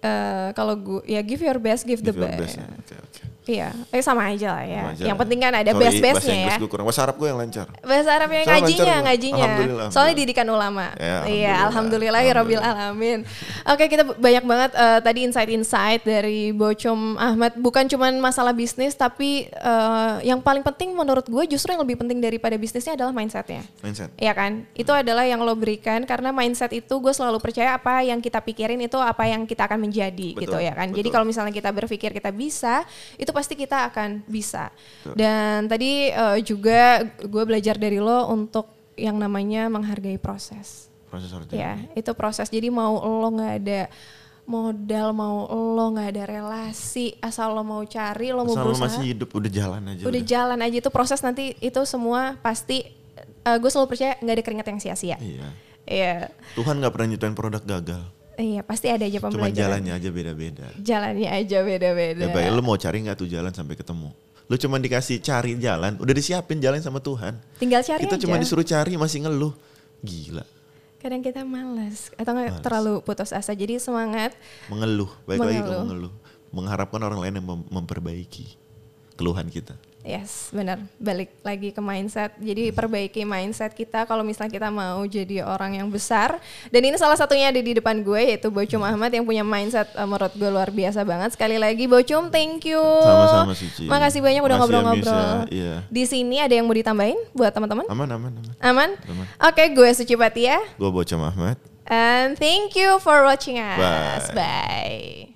Eh, kalau gue ya give your best, give, the Give your best. best. ya. Oke oke. Iya, eh sama aja lah ya. Aja yang lah. penting kan ada Bahasa ya. Gue kurang. Bahasa Arab gue yang lancar. Bahasa Arab yang Soalnya ngajinya, lancar, ngajinya. Alhamdulillah, Soalnya didikan ulama. Ya, iya, alhamdulillah. ya Rabbil Alamin. Oke, kita banyak banget eh, tadi insight-insight dari Bocom Ahmad. Bukan cuman masalah bisnis, tapi eh, yang paling penting menurut gue justru yang lebih penting daripada bisnisnya adalah mindsetnya. Mindset. Iya kan? Itu adalah yang lo berikan karena mindset itu gue selalu percaya apa yang kita pikirin itu apa yang kita akan menjadi Betul, gitu ya kan. Jadi betul. kalau misalnya kita berpikir kita bisa, itu pasti kita akan bisa. Betul. Dan tadi eh, juga gue belajar dari lo untuk yang namanya menghargai proses. Proses harus Ya, itu proses. Jadi mau lo nggak ada modal, mau lo nggak ada relasi, asal lo mau cari, lo mau Asal berusaha masih hidup udah jalan aja. udah jalan aja itu proses nanti itu semua pasti gue selalu percaya nggak ada keringat yang sia-sia. Iya. Iya, Tuhan nggak pernah nyiptain produk gagal. Iya pasti ada aja Cuma pembelajaran. jalannya aja beda-beda. Jalannya aja beda-beda. Ya baik, lu mau cari nggak tuh jalan sampai ketemu? Lu cuma dikasih cari jalan, udah disiapin jalan sama Tuhan. Tinggal cari Kita aja. cuma disuruh cari masih ngeluh. Gila, Kadang kita malas atau nggak terlalu putus asa. Jadi semangat. mengeluh. Baik lagi Mengeluh. mengeluh. Mengharapkan orang lain yang mem- memperbaiki keluhan kita. Yes, benar. Balik lagi ke mindset. Jadi perbaiki mindset kita kalau misalnya kita mau jadi orang yang besar. Dan ini salah satunya ada di depan gue yaitu Bocum Ahmad yang punya mindset eh, menurut gue luar biasa banget. Sekali lagi Bocum, thank you. Sama-sama, Cici. Makasih banyak udah Makasih ya, ngobrol-ngobrol. Ya. Iya. Di sini ada yang mau ditambahin buat teman-teman? Aman, aman, aman. Aman? Aman. Oke, gue Suci Patia. Gue Bocam Ahmad. And thank you for watching us. Bye. Bye.